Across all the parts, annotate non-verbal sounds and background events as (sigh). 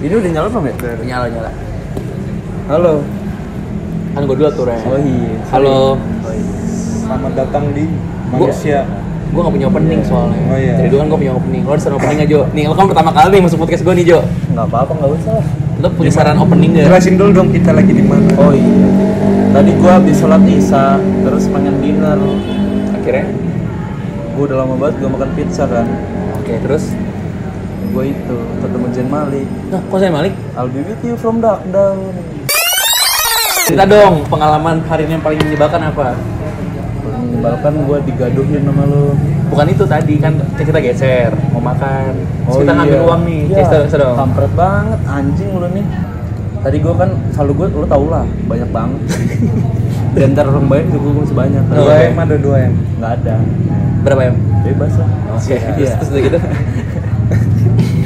Ini udah nyala belum ya? nyala nyala Halo. kan gue dulu tuh Ren Oh iya. halo Selamat datang di Gua- manusia. gue gak punya opening soalnya Oh, iya. jadi dulu kan gue punya opening lo ada saran opening aja Jo nih lo kan pertama kali nih masuk podcast gue nih Jo Enggak apa-apa, enggak usah. lo punya saran opening gak? Jelasin dulu dong kita lagi di mana. Oh iya. Tadi gua habis sholat isya, terus pengen dinner. akhirnya Gua udah lama banget gua makan pizza kan. oke terus Gua itu ketemu Jen Malik. nah kok saya Malik I'll be with you from dark down. cerita dong pengalaman hari ini yang paling menyebalkan apa Menyebalkan gua digaduhin sama lu. bukan itu tadi kan kita geser mau makan Terus Oh kita ngambil iya. uang nih Iya. cerita cerita dong Kampret banget anjing lu nih. Tadi gua kan selalu gua lu tau lah, banyak banget. (laughs) Di antara orang banyak juga masih banyak. Dua iya. M ada dua M. Nggak ada. berapa ya Bebas lah. oke (laughs) terus Iya. terus udah gitu (laughs)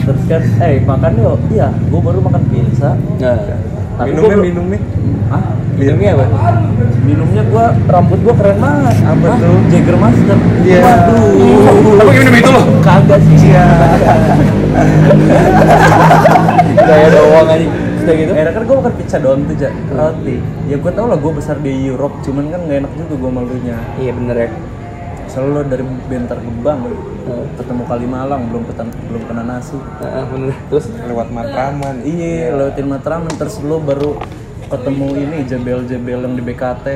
Terus kan, eh makan yuk. Iya, gua baru makan pizza. nah Tapi Minumnya gua- minumnya. Hah? minumnya apa Minumnya gua rambut gua keren banget. Apa Hah? tuh? Jagger Master. Iya. Waduh. apa minum itu lo Kagak sih. Iya. gaya doang aja udah gitu Enak kan gua makan pizza doang tuh, Ja. Roti. Ya gua tau lah gua besar di Europe, cuman kan nggak enak juga gua malunya. iya bener ya Selalu dari Bentar Gebang ketemu Kalimalang belum ketan belum kena nasi. Heeh, bener. Terus? Lewat Matraman. Iya, lewatin Matraman terus lu baru ketemu ini jebel-jebel yang di BKT.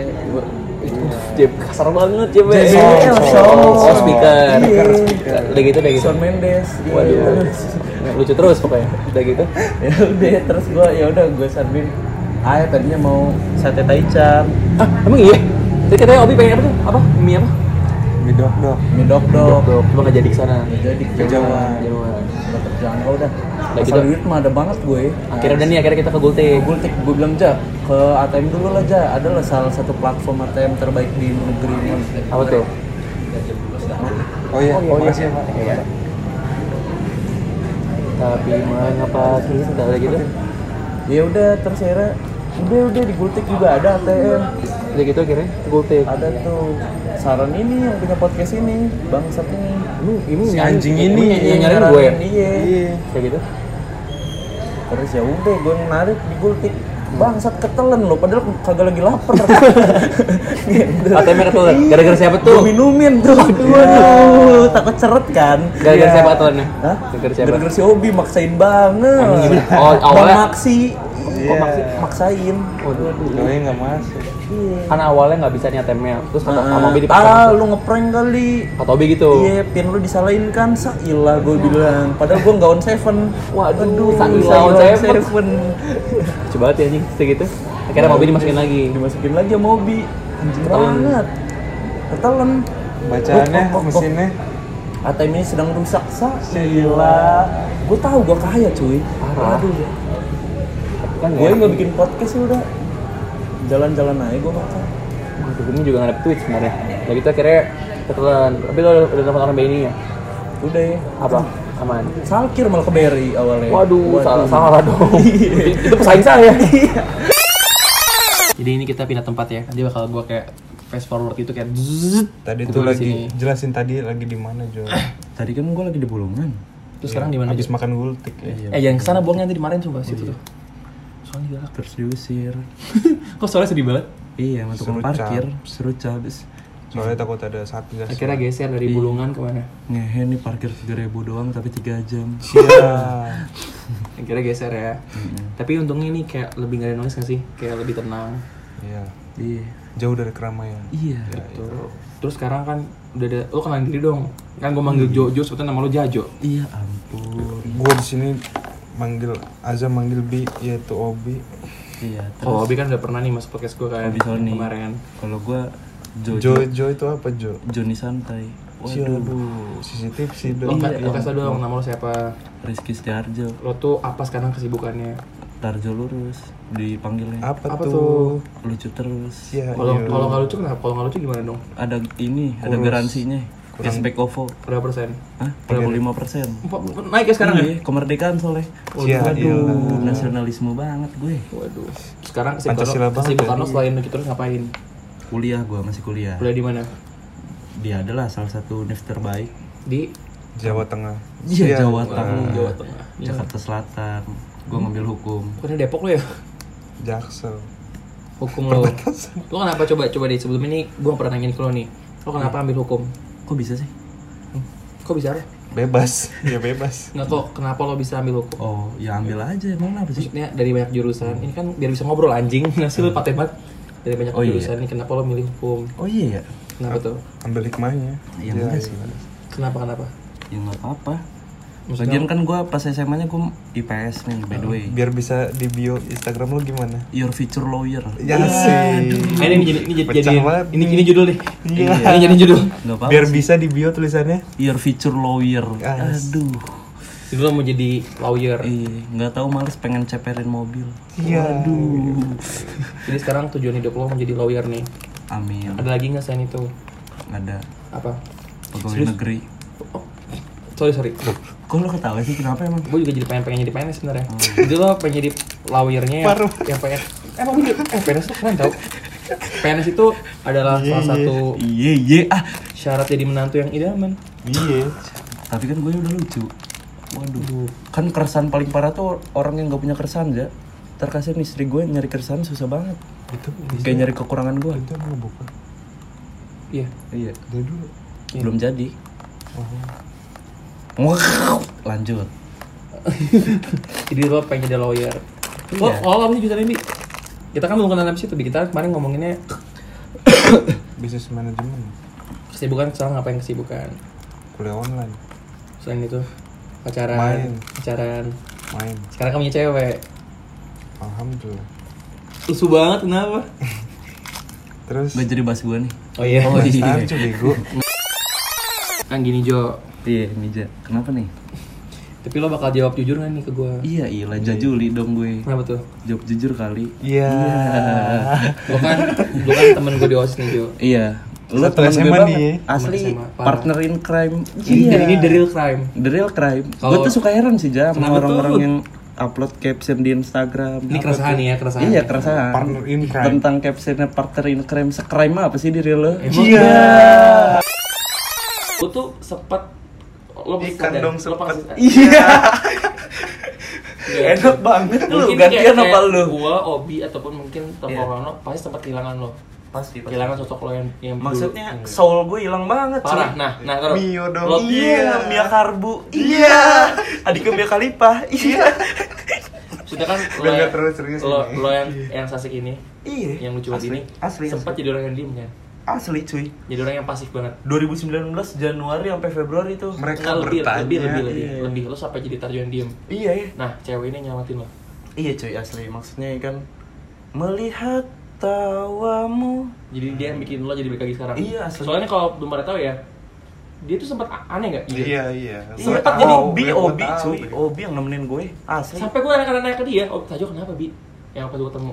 Jeb kasar banget Jeb. JBL, oh, Shawn. oh, speaker. Iya. udah gitu udah gitu. Shawn Mendes. Iya. waduh. Lucu terus pokoknya. Udah gitu. (laughs) Ya udah terus gua ya udah gua sarbin ah tadinya mau sate taichan. Ah emang iya? Tadi katanya Obi pengen apa tuh? Apa? Mie apa Mie dok dok. mie dok cuma nggak jadi ke sana Nggak jadi Kejauhan. jauhan udah terjangkau dah Udah. Asal gitu. duit mah ada banget gue. Akhirnya udah nih akhirnya kita ke Gultik gue gue bilang ja ke ATM dulu lah ja. Adalah salah satu platform ATM terbaik di negeri ini. Apa tuh? Oh iya. Oh iya. Makasih ya. Pak. Iya. tapi mengapa kita udah gitu? Ya udah terus akhirnya udah udah di Gultik juga ada ATM udah gitu akhirnya? Ke Gultik ada tuh saran ini yang punya podcast ini bangsat ini. Lu ini Si nyari- anjing ini yang nyaranin, gue ya? iya. Iya. kayak gitu. Terus ya udah gue narik di gultik bangsat ketelen lo padahal kagak lagi lapar. Gitu. ATM ketelan gara-gara siapa tuh? Gue minumin tuh. Waduh. Takut seret kan? Gara-gara Iya. siapa ketelannya Hah? gara-gara siapa? Gara-gara si Obi maksain banget? Oh, Bang awalnya- Maksi. Iya. Kok maksi- maksain. Waduh. Doanya nggak masuk. Iya. Kan awalnya nggak bisa nih ATM-nya terus kata Ah, sama Obi ah, lu ngeprank kali. kata Obi gitu. Iya, pin lu disalahin kan, sailah gue bilang. Padahal gue nggak on seven. Waduh, Sailah Sailah on seven. seven. coba banget ya anjing. Kayak gitu. Akhirnya Obi dimasukin lagi. Dimasukin lagi sama Obi anjing banget. Ketelen Bacaannya Oh, oh, oh, oh. mesinnya. ATM ini sedang rusak. Sa gila gue tahu gue kaya cuy. Parah. Aduh, kan gue nggak bikin podcast ya udah jalan-jalan aja gue makan Waduh, gue juga nggak tweet sebenarnya. Ya gitu akhirnya ketelan. Tapi lo udah telepon orang BNI ya? Udah ya. Apa? Aman. Salkir malah ke BRI awalnya. Waduh, salah salah dong. (laughs) Itu pesaing saya. Jadi ini kita pindah tempat ya. Nanti bakal gue kayak fast forward itu kayak zzz, Tadi Itu tuh lagi sini. jelasin tadi lagi di mana Jo? (clears throat) tadi kan gue lagi di Bulungan. Terus sekarang di mana Habis makan gultik ya. eh jangan ke sana buangnya nanti dimarahin coba situ tuh soalnya galak terus diusir. (laughs) Kok soalnya sedih banget? Iya sama tukang Serucap. parkir. Seru cabis Soalnya takut ada satgas. akhirnya geser dari bulungan ke mana? Ngehe nih parkir 3000 doang tapi 3 jam. (laughs) Iya. akhirnya geser ya. Tapi untungnya ini kayak lebih gak ada noise gak sih? Kayak lebih tenang. Iya. iya. Jauh dari keramaian. iya. Tuh. terus sekarang kan udah ada lo kenalin diri dong. Kan gue manggil Jojo sebetulnya nama lo Jajo. Iya ampun. Gue di sini manggil Azam manggil Bi yaitu Obi. iya oh Obi kan udah pernah nih masuk podcast gue kan Obi Sony. kemarin kalau gua Jo Jo Jo itu apa Jo? Joni santai Waduh, CCTV sih lo, dong. ka- lo kasih dong nama lo siapa Rizky Setiarjo lo tuh apa sekarang kesibukannya Tarjo lurus dipanggilnya Apa, Apa tuh? lucu terus Iya. kalau iya. kalau nggak lucu kenapa kalau nggak lucu gimana dong ada ini ada Kurus. Garansinya cashback OVO berapa persen Hah? 35 persen Empat- naik ya sekarang ya Iya, kemerdekaan soalnya Iya, Waduh, nasionalisme banget gue waduh sekarang Pancasila banget kesibukan ya. lo selain itu terus ngapain kuliah gue masih kuliah kuliah di mana dia adalah salah satu univ terbaik di Jawa Tengah. Iya, Jawa Tengah. Tengah. Jawa Tengah. Iya. Jakarta Selatan. Gue ngambil hukum. Bukannya Depok lu ya? Jaksel. Hukum lo. Lo kenapa coba coba deh sebelum ini gue pernah nanyain ke lo nih. Lo kenapa ambil hukum? Kok bisa sih? Kok bisa? Re? Bebas. (laughs) ya bebas. Nggak kok kenapa lo bisa ambil hukum? Oh, ya ambil aja. Emang apa sih? Maksudnya dari banyak jurusan. Ini kan biar bisa ngobrol anjing. (laughs) Nasi lu paten banget. Dari banyak Oh, iya. jurusan ini kenapa lo milih hukum? Oh iya ya. Kenapa tuh? Ambil hikmahnya. Ya Iya, enggak iya. sih. Kenapa kenapa? Ya nggak apa-apa. Maksudnya- Lagian kan gue pas SMA-nya gue IPS nih, by the way. Biar bisa di bio Instagram lo gimana? Your future lawyer. Ya sih. Eh, ini jadi ini jadi jadi- ini nih. ini judul nih. Iya. Ini jadi judul. Apa-apa. Biar sih. bisa di bio tulisannya. Your future lawyer. Yes. Aduh. Jadi lo mau jadi lawyer. Iya, nggak tahu males pengen ceperin mobil. Iya. Aduh. Jadi sekarang tujuan hidup lo menjadi lawyer nih. Amin. Ada lagi nggak selain itu? Nggak ada Apa? pegawai negeri. Oh, sorry sorry. Kok lo ketawa sih? Kenapa emang? Gue juga jadi pengen pengen jadi PNS sebenarnya. Jadi lo pengen jadi lawyernya yang, yang PNS. Emang gue juga- eh PNS tuh keren tau. PNS itu adalah salah satu Iya, iya. Ah, syarat jadi menantu yang idaman. Iya. tapi kan gue udah lucu. Waduh. Kan keresahan paling parah tuh orang yang gak punya keresahan ya. Terkasihan istri gue nyari keresahan susah banget. Itu Kayak nyari kekurangan gue. itu mau buka. Iya. Iya. Dari dulu. Belum jadi. Oh. Wow. Lanjut. (laughs) Jadi lo pengen jadi lawyer. Lo Iya. lo apa sih jurusan ini? Kita kan belum kenal itu, Bi. kita kemarin ngomonginnya (coughs) Bisnis manajemen. kesibukan sekarang ngapain kesibukan? Kuliah online. Selain itu pacaran, Main. pacaran. Main. Sekarang kamu punya cewek. Alhamdulillah. Lusu banget kenapa? (laughs) Terus. Gak jadi bahas gue nih. Oh iya. Oh iya. (laughs) Bego. Kan gini Jo, Iya, Mija. Kenapa nih? tapi lo bakal jawab jujur gak nih ke gue? Iya, iya, jajuli dong gue. Kenapa tuh? Jawab jujur kali. Iya. Lo kan, lo kan temen gue di OSIS nih Jo. Iya. Satu temen SMA gue nih. banget. Asli Temen SMA, partner in crime. Dan ini the real crime. The real crime. Gue tuh suka heran sih Jam orang-orang yang upload caption di Instagram. Ini keresahan ya, keresahan. Iya, keresahan. Partner in crime. Tentang captionnya partner in crime. Sekrime apa sih di real lo? Iya. Lo tuh sepet lo lo sepet. pasti- Iya. Iya. (laughs) Enak banget lu. Gantian apa lu? Gua, Obi ataupun mungkin Iya. tongkrongan lo pasti sempat kehilangan lo. Pasti, Kehilangan sosok lo yang yang dulu. Maksudnya Hmm. soul gue hilang banget parah. cuy. Nah, nah terus Mio dong. Lo, Iya, Mia Karbu. Iya. Adiknya Mia Kalipah. Iya. sudah kan lo, nggak terlalu serius lo, lo yang yang sasik ini, Iya. yang lucu banget Asli, ini, Asli. sempat jadi orang yang diem kan? Asli cuy. Jadi orang yang pasif banget. 2019 Januari sampai Februari tuh. Mereka lebih, bertanya. lebih, lebih, lebih, iya. lebih. Lo sampai jadi tarjuan diem. Iya ya. Nah, cewek ini nyamatin lo. Iya cuy asli. Maksudnya kan melihat tawamu. Jadi dia yang bikin lo jadi balik lagi sekarang. Iya, asli. Soalnya kalau belum pada tahu ya, dia tuh sempat aneh nggak? Iya, iya. Iya, Gua jadi gua Obi tahu, cuy. Bi. Obi yang nemenin gue. Asli. Sampai gue kadang-kadang nanya ke dia, oh Tajo kenapa bi? Yang pas gue ketemu,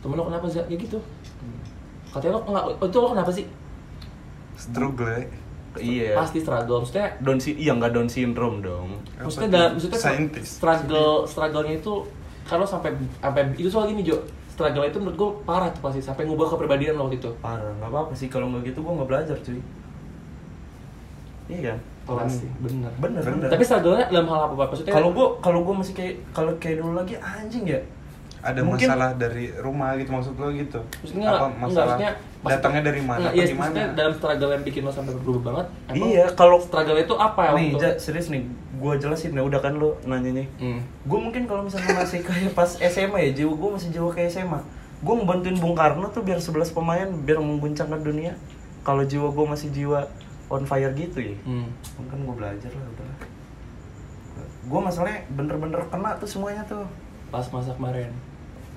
temen lo kenapa sih? Ya gitu. Katanya lo nggak, oh, itu lo kenapa sih? Struggle ya. Iya. Pasti struggle. Maksudnya, Down si iya nggak Down syndrome dong. maksudnya dalam, maksudnya Scientist. struggle, struggle-nya itu kalau sampai sampai itu soal gini Jo, struggle itu menurut gue parah tuh pasti sampai ngubah kepribadian lo waktu itu. Parah, nggak apa-apa sih kalau nggak gitu gue nggak belajar cuy. Iya kan? Pasti, bener. Bener, bener. Tapi struggle-nya dalam hal apa Pak? Maksudnya kalau gue kalau gue masih kayak kalau kayak dulu lagi anjing ya. Ada Mungkin- masalah dari rumah gitu maksud lo gitu. maksudnya Apa enggak, masalah maksudnya datangnya dari mana iya, gimana? dalam struggle yang bikin lo sampai berubah banget. Iya, kalau struggle itu apa ya? nih, Ja, serius nih, gue jelasin ya udah kan lo nanyanya. Hmm. Gue mungkin kalau misalnya masih kayak pas SMA ya, jiwa gue masih jiwa kayak SMA. Gue ngebantuin Bung Karno tuh biar 11 pemain biar mengguncangkan dunia. Kalau jiwa gue masih jiwa on fire gitu ya. Hmm. Kan gue belajar lah udah. Gue masalahnya bener-bener kena tuh semuanya tuh. Pas masa kemarin.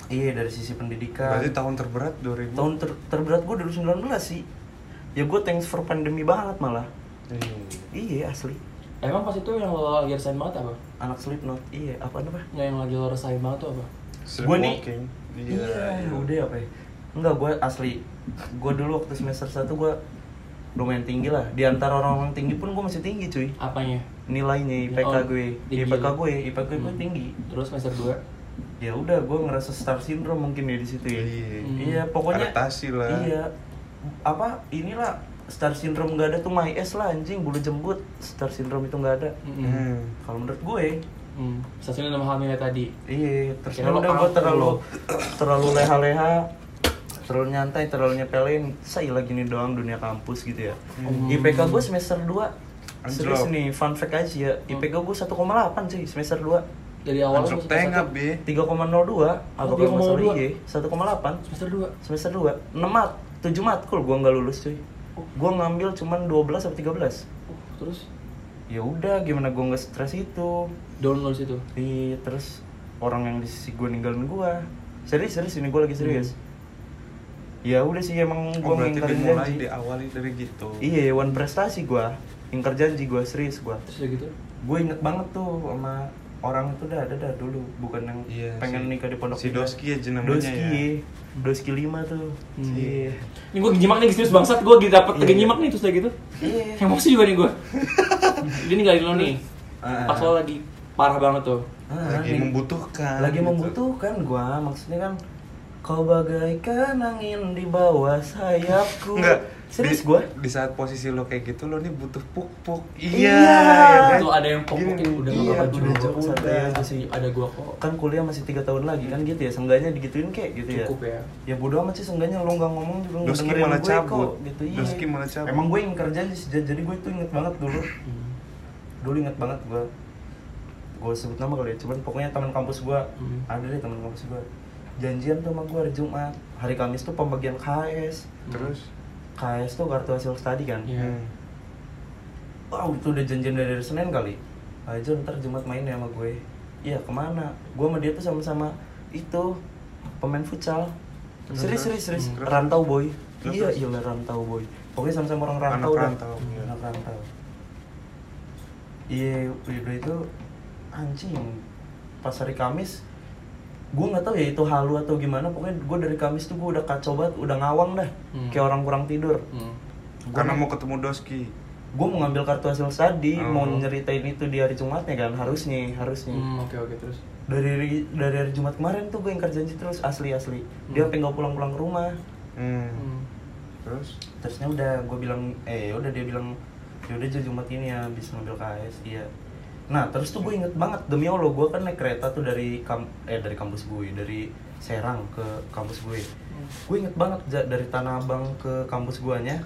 Iya dari sisi pendidikan. Berarti tahun terberat 2000. tahun ter- terberat gue 2019 sih. Ya gue thanks for pandemi banget malah. Iya. Iya asli. Emang pas itu yang lo lagi resain banget apa? Anak Slipknot. Iya, apa apa? Nggak yang lagi lo resain banget tuh apa? Gue nih Sleepwalking. Iya, udah apa ya? Enggak, gue asli. Gue dulu waktu semester 1 gue lumayan tinggi lah. Di antara orang-orang tinggi pun gue masih tinggi cuy. Apanya? Nilainya IPK Oh, gue. tinggi IPK lo. gue, IPK gue Hmm. tinggi. Terus semester 2 Ya udah, gue ngerasa star syndrome mungkin ya di situ ya. Iya. Hmm. Iya, pokoknya Adaptasi lah. Iya. Apa inilah star syndrome nggak ada tuh my ass lah anjing bulu jembut star syndrome itu nggak ada. Hmm. kalau menurut gue Hmm. Stasiun nama hamilnya tadi. iya terus Kira udah gue terlalu terlalu leha-leha terlalu nyantai terlalu nyepelin saya lagi nih doang dunia kampus gitu ya Hmm. IPK gue semester 2 serius nih fun fact aja ya IPK gue 1,8 sih semester 2 Dari awal Anjlok lu tengah, Bi. 3,02 apa kalau nggak salah 3,02. iya 1,8 semester 2. semester 2 6 mat 7 matkul gua nggak lulus cuy. Gua ngambil cuman 12 atau 13 Oh, terus? Ya udah gimana gua nggak stres itu? Down lo situ. Iya, terus orang yang di sisi gua ninggalin gua. Serius serius ini gua lagi serius. Ya udah sih emang Oh, gua berarti ngingkarin dimulai janji. diawali dari gitu. iya one prestasi gua. Ingkar janji gua serius gua. Terus gitu. gue inget banget tuh sama orang itu dah ada dah dulu bukan yang Iya, pengen si- nikah di pondok si. Doski aja namanya Doski ya. Doski 5 tuh Hmm. iya Ini gue nyimak nih serius bangsat gue gitu dapet Iya. lagi nyimak nih terus udah gitu. iya Emosi juga nih gue. (laughs) Dia ninggalin lo nih. Ah. Pas lo lagi parah banget tuh. Ah, Lagi nih. membutuhkan. lagi gitu. membutuhkan gua maksudnya kan kau bagaikan angin di bawah sayapku Enggak. serius gua Di saat posisi lo kayak gitu lo nih butuh puk-puk. Iya. ya kan? Itu ada yang Gini, udah iya, gak apa-apa udah juga. jauh, santai aja Udah sih. ada gua kok. kan kuliah masih tiga tahun lagi kan gitu ya seenggaknya digituin kayak gitu ya Cukup ya. ya bodo amat sih seenggaknya lo nggak ngomong juga nggak Doski dengerin malah gue cabut. kok gitu iya Doski malah cabut. emang gue yang kerja sih jadi gue itu inget banget dulu Hmm. dulu inget banget gue gue sebut nama kali ya cuman pokoknya teman kampus gue Hmm. ada deh teman kampus gue janjian tuh sama gue hari Jumat. Hari Kamis tuh pembagian KS Terus? KS tuh kartu hasil studi kan? Iya. hmm. wow itu udah janjian dari hari Senin kali. Aja ntar Jumat main ya sama gue. Iya ke mana? Gue sama dia tuh sama-sama itu pemain futsal. Serius serius serius. Hmm, rantau boy. Terus, iya iya lah, rantau boy. Pokoknya sama-sama orang Anak rantau dah. rantau, iya. anak rantau. Iya udah itu anjing pas hari Kamis gue nggak tahu ya itu halu atau gimana pokoknya gue dari Kamis tuh gue udah kacau banget udah ngawang dah Hmm. kayak orang kurang tidur Hmm. Karena mau ketemu Doski. gue mau ngambil kartu hasil studi Oh. mau nyeritain itu di hari Jumatnya kan harusnya harusnya Hmm, oke oke terus. dari dari hari Jumat kemarin tuh gue ingkar janji terus asli asli dia Hmm. sampai nggak pulang pulang ke rumah Hmm. Hmm. Terus terusnya udah gue bilang eh udah dia bilang ya udah Jumat ini ya bisa ngambil KS iya nah terus tuh gue inget banget demi Allah gue kan naik kereta tuh dari kam eh dari kampus gue dari Serang ke kampus gue gue inget banget dari Tanah Abang ke kampus guanya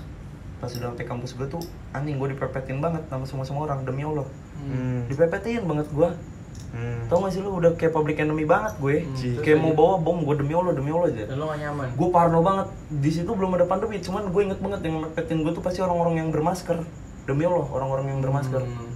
pas udah sampai kampus gue tuh anjing gue dipepetin banget sama semua semua orang demi Allah hmm. dipepetin banget gue Hmm. tau gak sih lu udah kayak public enemy banget gue Hmm. kayak mau bawa bom gue demi Allah demi Allah aja Dan lo gak nyaman. gue parno banget di situ belum ada pandemi cuman gue inget banget yang mepetin gue tuh pasti orang-orang yang bermasker demi Allah orang-orang yang bermasker Hmm.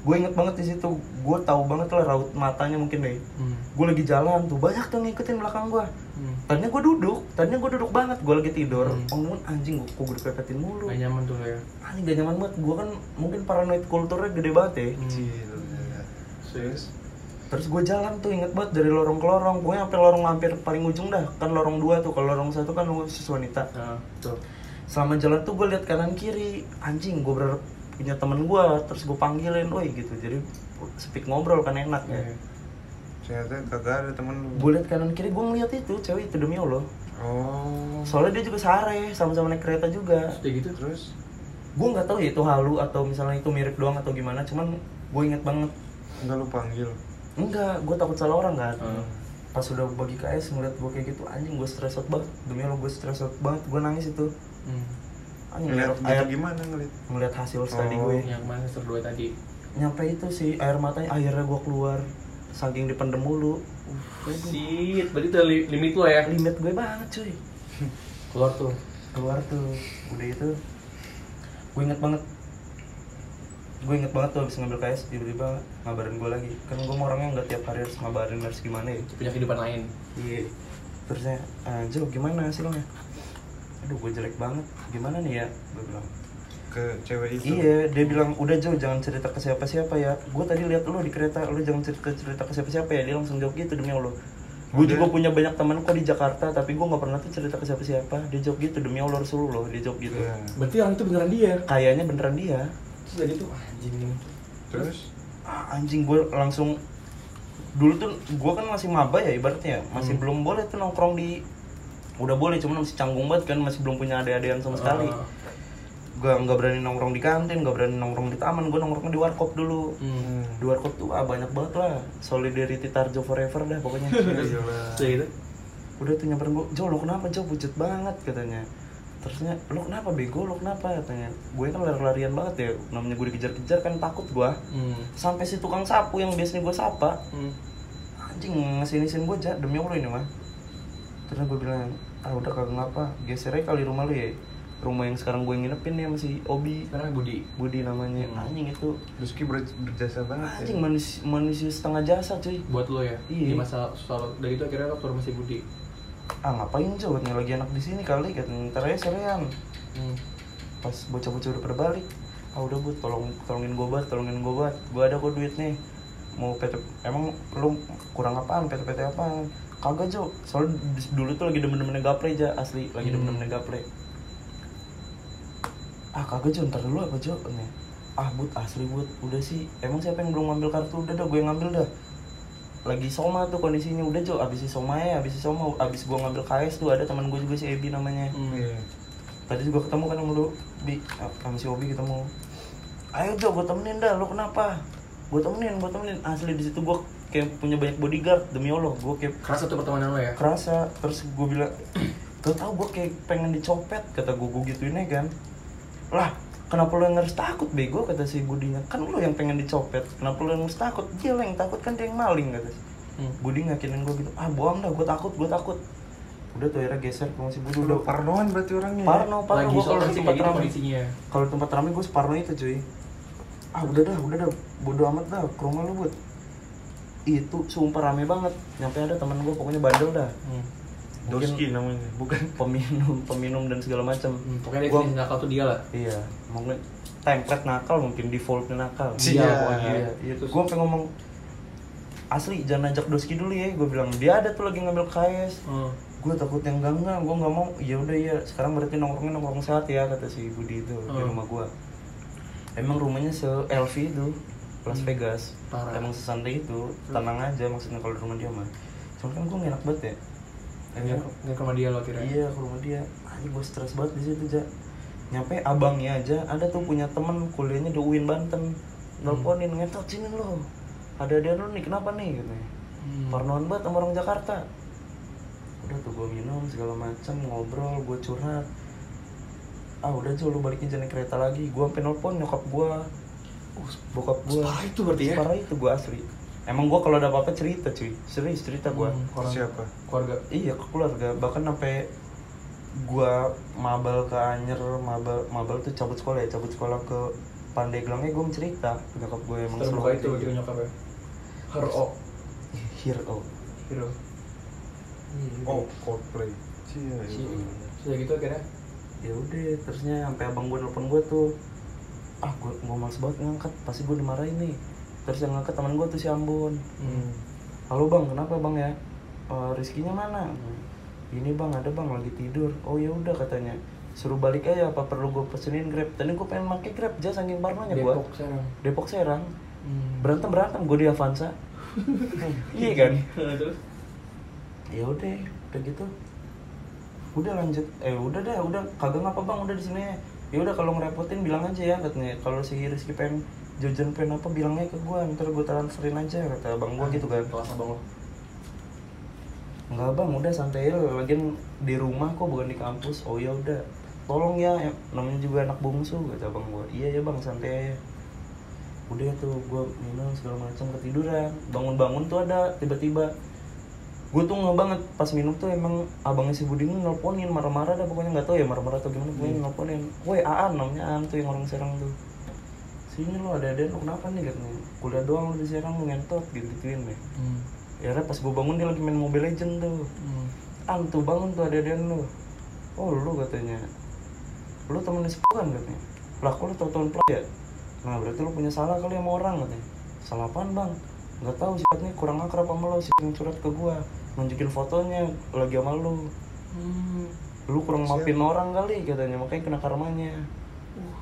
Gue inget banget di situ gue tahu banget lah raut matanya mungkin deh Hmm. gue lagi jalan tuh banyak tuh ngikutin belakang gue Hmm. tadinya gue duduk tadinya gue duduk banget gue lagi tidur Hmm. ngomong anjing gue kok gue dipepetin mulu Gak nyaman tuh ya. anjing gak nyaman banget gue kan mungkin paranoid kulturnya gede banget ya Hmm. Gila. Terus gue jalan tuh inget banget dari lorong ke lorong, pokoknya sampai lorong hampir paling ujung dah. Kan lorong dua tuh, kalau lorong satu kan khusus wanita. Nah, tuh. Selama jalan tuh gue lihat kanan kiri, anjing gue berharap punya temen gue, terus gue panggilin, woi gitu. Jadi speak ngobrol kan enak ya. Ternyata kagak ada temen lu. Gue lihat kanan kiri, gue ngeliat itu cewek itu demi Allah. Oh. Soalnya dia juga sare, sama-sama naik kereta juga. Terus udah gitu Terus Gue nggak tahu ya itu halu atau misalnya itu mirip doang atau gimana, cuman gue inget banget. enggak lu panggil. Enggak, gue takut salah orang kan. Hmm. Pas udah bagi KS ngeliat gue kayak gitu, anjing gue stress out banget. Demi Allah gue stress out banget, gue nangis itu. Hmm. Ngeliat ngeliat air gitu gimana ngeliat? ngeliat hasil studi Oh. gue. Yang mana semester 2 tadi. Nyampe itu sih air matanya akhirnya gue keluar. Saking dipendem mulu. Shit, berarti udah li- limit lo ya. Limit gue banget cuy. (laughs) Keluar tuh. Keluar tuh. Udah itu gue inget banget gue inget banget tuh abis ngambil KS tiba-tiba ngabarin gue lagi kan gue mau orangnya nggak tiap hari harus ngabarin harus gimana ya Punya kehidupan lain. iya terusnya ah, Jo gimana hasilnya aduh gue jelek banget gimana nih ya gue bilang Ke cewek itu. Iya, dia bilang udah Jo jangan cerita ke siapa-siapa ya. Gue tadi lihat lu di kereta, lu jangan cerita cerita ke siapa-siapa ya. Dia langsung jawab gitu demi Allah. Gue juga punya banyak teman kok di Jakarta, tapi gue nggak pernah tuh cerita ke siapa-siapa. Dia jawab gitu demi Allah Rasulullah, dia jawab gitu. Iya. Berarti orang itu beneran dia. Kayaknya beneran dia. Terus udah gitu anjing. Terus Ah, anjing gue langsung dulu tuh gue kan masih maba ya ibaratnya, masih Hmm. belum boleh tuh nongkrong di udah boleh cuman masih canggung banget kan masih belum punya ade-adean sama sekali. Ah. gak nggak berani nongkrong di kantin nggak berani nongkrong di taman gue nongkrongnya di warkop dulu Hmm. di warkop tuh ah banyak banget lah solidarity Tarjo forever dah pokoknya Terus (laughs) gitu. udah tuh nyamperin gue Jo lo kenapa Jo pucet banget katanya terusnya lo kenapa bego lo kenapa katanya gue kan lari-larian banget ya namanya gue dikejar-kejar kan takut gue Hmm. sampai si tukang sapu yang biasanya gue sapa Hmm. anjing ngesinisin gue aja demi allah ini mah terus gue bilang ah udah kagak ngapa geser aja kali rumah lu ya rumah yang sekarang gue nginepin ya masih Obi Sekarang Budi. Budi namanya Hmm. anjing itu Rizky ber- berjasa banget anjing ya. manusia, manusia setengah jasa cuy Buat lo ya. Iya. Di masa lo. Dari itu akhirnya lo keluar masih Budi. ah ngapain Jo katanya lagi enak di sini kali katanya ntar aja sorean Hmm. pas bocah-bocah udah pada balik ah udah bu tolong tolongin gue banget tolongin gue banget gue ada kok duit nih mau PT emang lu kurang apaan PT PT apaan? Kagak Jo. Di- dulu tuh lagi demen-demennya gaple aja asli. Lagi Hmm. demen-demennya gaple. Ah kagak Jo. Ntar dulu apa Jo? Nih. ah but asli but. Udah sih. Emang siapa yang belum ngambil kartu? Udah dah gue yang ngambil dah. Lagi soma tuh kondisinya. Udah Jo. Abis si soma ya abis si soma. Abis gue ngambil KS tuh ada teman gue juga si Ebi namanya. Hmm. Iya. tadi juga ketemu kan sama lu bi? Sama si Obi ketemu. Ayo Jo gue temenin dah. Lu kenapa gue temenin gue temenin. Asli di situ gue kayak punya banyak bodyguard demi Allah. Gue kayak Kerasa tuh pertemanan lo ya. kerasa. Terus gue bilang gak tau gue kayak pengen dicopet kata gue gue gituin aja kan. Lah kenapa lu yang harus takut bego? kata si Budinya. Kan lu yang pengen dicopet. Kenapa lu yang harus takut? Dia lah yang takut kan dia yang maling kata si Hmm. Budi ngakinin gue gitu. Ah bohong dah gue takut gue takut. Udah tuh akhirnya geser ke si Budi. Udah parnoan berarti orangnya. ya? parno parno. Gue kalau tempat gitu ramai. kalau di tempat ramai gue separno itu cuy. Ah udah dah udah dah bodo amat dah ke rumah lu buat itu sumpah rame banget nyampe ada teman gue pokoknya bandel dah Hmm. mungkin Doski namanya. bukan (laughs) peminum peminum dan segala macam Hmm. Pokoknya Gua- nakal tuh dia lah. iya mungkin template nakal mungkin defaultnya nakal Iya, pokoknya. iya, iya. gue pengen ngomong asli jangan ajak doski dulu ya gue bilang dia ada tuh lagi ngambil KS Hmm. gue takut yang enggak enggak gue nggak mau ya udah ya sekarang berarti nongkrongnya nongkrong sehat ya kata si Budi itu di Hmm. rumah gue emang rumahnya se LV itu Las Hmm. Vegas. Parah. emang sesantai itu tenang aja maksudnya kalau di rumah dia mah. Cuman kan gue gak enak banget ya. Nggak nggak ke rumah dia lo akhirnya. iya ke rumah dia. Aja gue stres banget di situ ja. Nyampe abangnya aja ada tuh punya temen kuliahnya di UIN Banten. Nelponin ngetot sini lo. Ada ada lu nih kenapa nih? Katanya Hmm. parnoan banget sama orang Jakarta. Udah tuh gue minum segala macam ngobrol gue curhat. Ah udah aja lu balikin naik kereta lagi. Gue sampai nelpon nyokap gue bokap gue separah itu berarti ya? parah itu gue asli emang gue kalau ada apa-apa cerita cuy serius cerita gue Hmm, orang Siapa? keluarga. iya ke keluarga bahkan sampai gue mabal ke Anyer mabal mabal tuh cabut sekolah ya cabut sekolah ke Pandeglangnya gue mencerita nyokap gue emang Terbuka selalu itu berarti ke nyokapnya. Hero. hero Hero. Oh, Coldplay. Cia. Si, iya. sudah gitu akhirnya. ya udah terusnya sampai abang gue nelfon gue tuh ah gue gue males banget ngangkat pasti gue dimarahin nih. Terus yang ngangkat teman gue tuh si Ambon. Hmm. halo bang kenapa bang ya? "Eh, Rizkinya mana? Ini bang ada bang lagi tidur. Oh ya udah katanya. Suruh balik aja apa perlu gue pesenin grab? Tadi gue pengen pakai grab aja saking parnonya gue Depok sekarang. Depok Serang. Hmm. berantem berantem gue di Avanza. (laughs) Iya kan? Terus? ya udah udah gitu. Udah lanjut. Eh udah dah udah. Kagak ngapa bang udah di sini ya udah kalau ngerepotin bilang aja ya katanya. Kalau si Rizky pengen jajan pengen apa bilangnya ke gua. Ntar gua transferin aja kata bang gua gitu kan. Kelas abang lo. enggak bang udah santai aja. Lagian di rumah kok bukan di kampus. Oh ya udah. Tolong ya em- namanya juga anak bungsu kata bang gua. Iya ya bang. Santai aja. Udah tuh gua minum segala macam ketiduran. Bangun-bangun tuh ada tiba-tiba gue tuh nggak banget pas minum tuh emang abangnya si Budi ini nelponin marah-marah dah pokoknya nggak tahu ya marah-marah atau gimana pokoknya nelponin. Woi Aan namanya Aan tuh yang orang Serang tuh. Sini lo ada ada lo kenapa nih? Katanya kuliah doang lo di Serang lo ngentot gitu gituin deh Hmm. ya pas gue bangun dia lagi main Mobile Legend tuh. Hmm. An tuh bangun tuh ada ada lo oh lu katanya. Lu temen si kan katanya. Lah kok lu tau tahun ya? Nah berarti lu punya salah kali sama orang katanya. Salah apaan bang? Nggak tahu sifatnya kurang akrab sama lo sih yang curhat ke gua nunjukin fotonya lagi sama lu Hmm. lu kurang maafin orang kali katanya makanya kena karmanya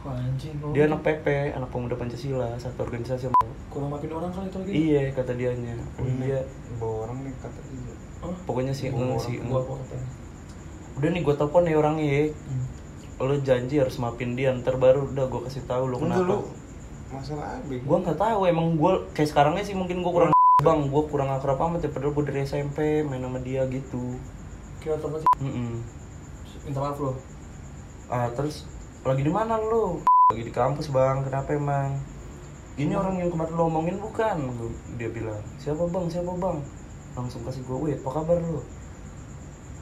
Uh, anjing. lo. dia anak PP anak pemuda Pancasila satu organisasi sama kurang makin orang kali itu lagi. iya kata dianya oh iya Bawa orang nih kata dia. Oh, pokoknya si Bawa eng orang si eng gua apa katanya? udah nih gue telepon ya orangnya ya Hmm. lo janji harus maafin dia ntar baru udah gue kasih tahu lo Enggak kenapa lu masalah AB. gue nggak tahu emang gue kayak sekarangnya sih mungkin gue kurang bang gue kurang akrab amat ya padahal gue dari SMP main sama dia gitu. Kira temen sih? Mm-mm. minta maaf lo. ah terus lagi di mana lo lagi di kampus bang kenapa emang? Ini orang yang kemarin lo omongin bukan? Dia bilang siapa bang? Siapa bang? Langsung kasih gue wih apa kabar lo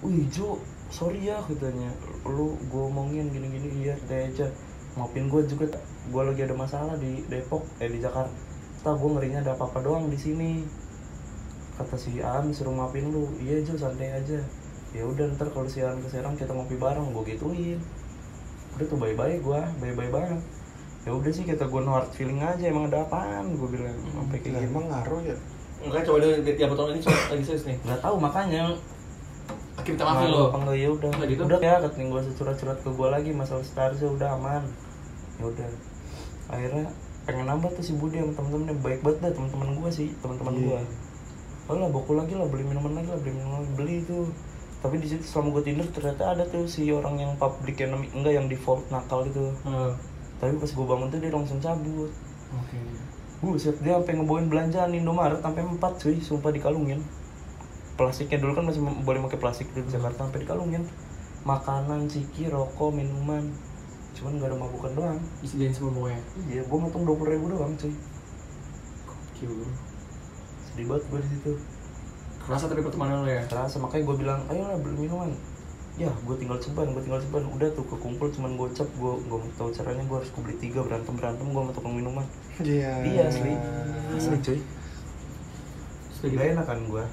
wih Jo sorry ya katanya. Lu gue omongin gini gini iya deh aja. Maafin gue juga gue lagi ada masalah di Depok eh di Jakarta gue ngerinya ada apa apa doang di sini. Kata si Aan suruh maafin lu. Iya Jo santai aja. Ya udah ntar kalau si Aan ke Serang kita ngopi bareng. Gue gituin. Udah tuh bye bye gue bye bye banget. Ya udah sih kata gue no hard feeling aja emang ada apaan? Gue bilang sampai kayak gitu emang ngaruh ya. Enggak coba dia tiap tahun ini coba lagi serius nih. nggak tahu makanya. Akhirnya minta maaf lo. apa enggak ya udah. Gitu? udah ya katanya gue curhat-curhat ke gue lagi masalah starsnya udah aman. Ya udah. Akhirnya pengen nambah tuh si Budi sama temen-temennya baik banget dah teman-teman gue sih teman-teman Iya. gue oh lah boku lagi lah beli minuman lagi lah beli minuman lagi. beli itu tapi di situ selama gue tidur ternyata ada tuh si orang yang public enemy enggak yang default nakal itu Hmm. tapi pas gue bangun tuh dia langsung cabut Oke. Buset, dia sampai ngebawain belanjaan Indomaret sampai empat cuy, sumpah dikalungin. Plastiknya dulu kan masih boleh pakai plastik di Jakarta sampai dikalungin. Makanan, ciki, rokok, minuman. Cuman nggak ada mabukan doang. Disediain semua pokoknya. Iya, gua ngitung dua puluh ribu doang cuy. Gokil bro. Sedih banget gua di situ. Kerasa tapi pertemanan lo ya. Terasa makanya gua bilang, ayo lah beli minuman. Ya, gue tinggal ceban, gue tinggal ceban. Udah tuh kekumpul cuman gocap, gue gak mau tahu caranya. Gue harus beli tiga berantem berantem gue sama tukang minuman. Iya. Iya asli, asli cuy. Gak enak kan gue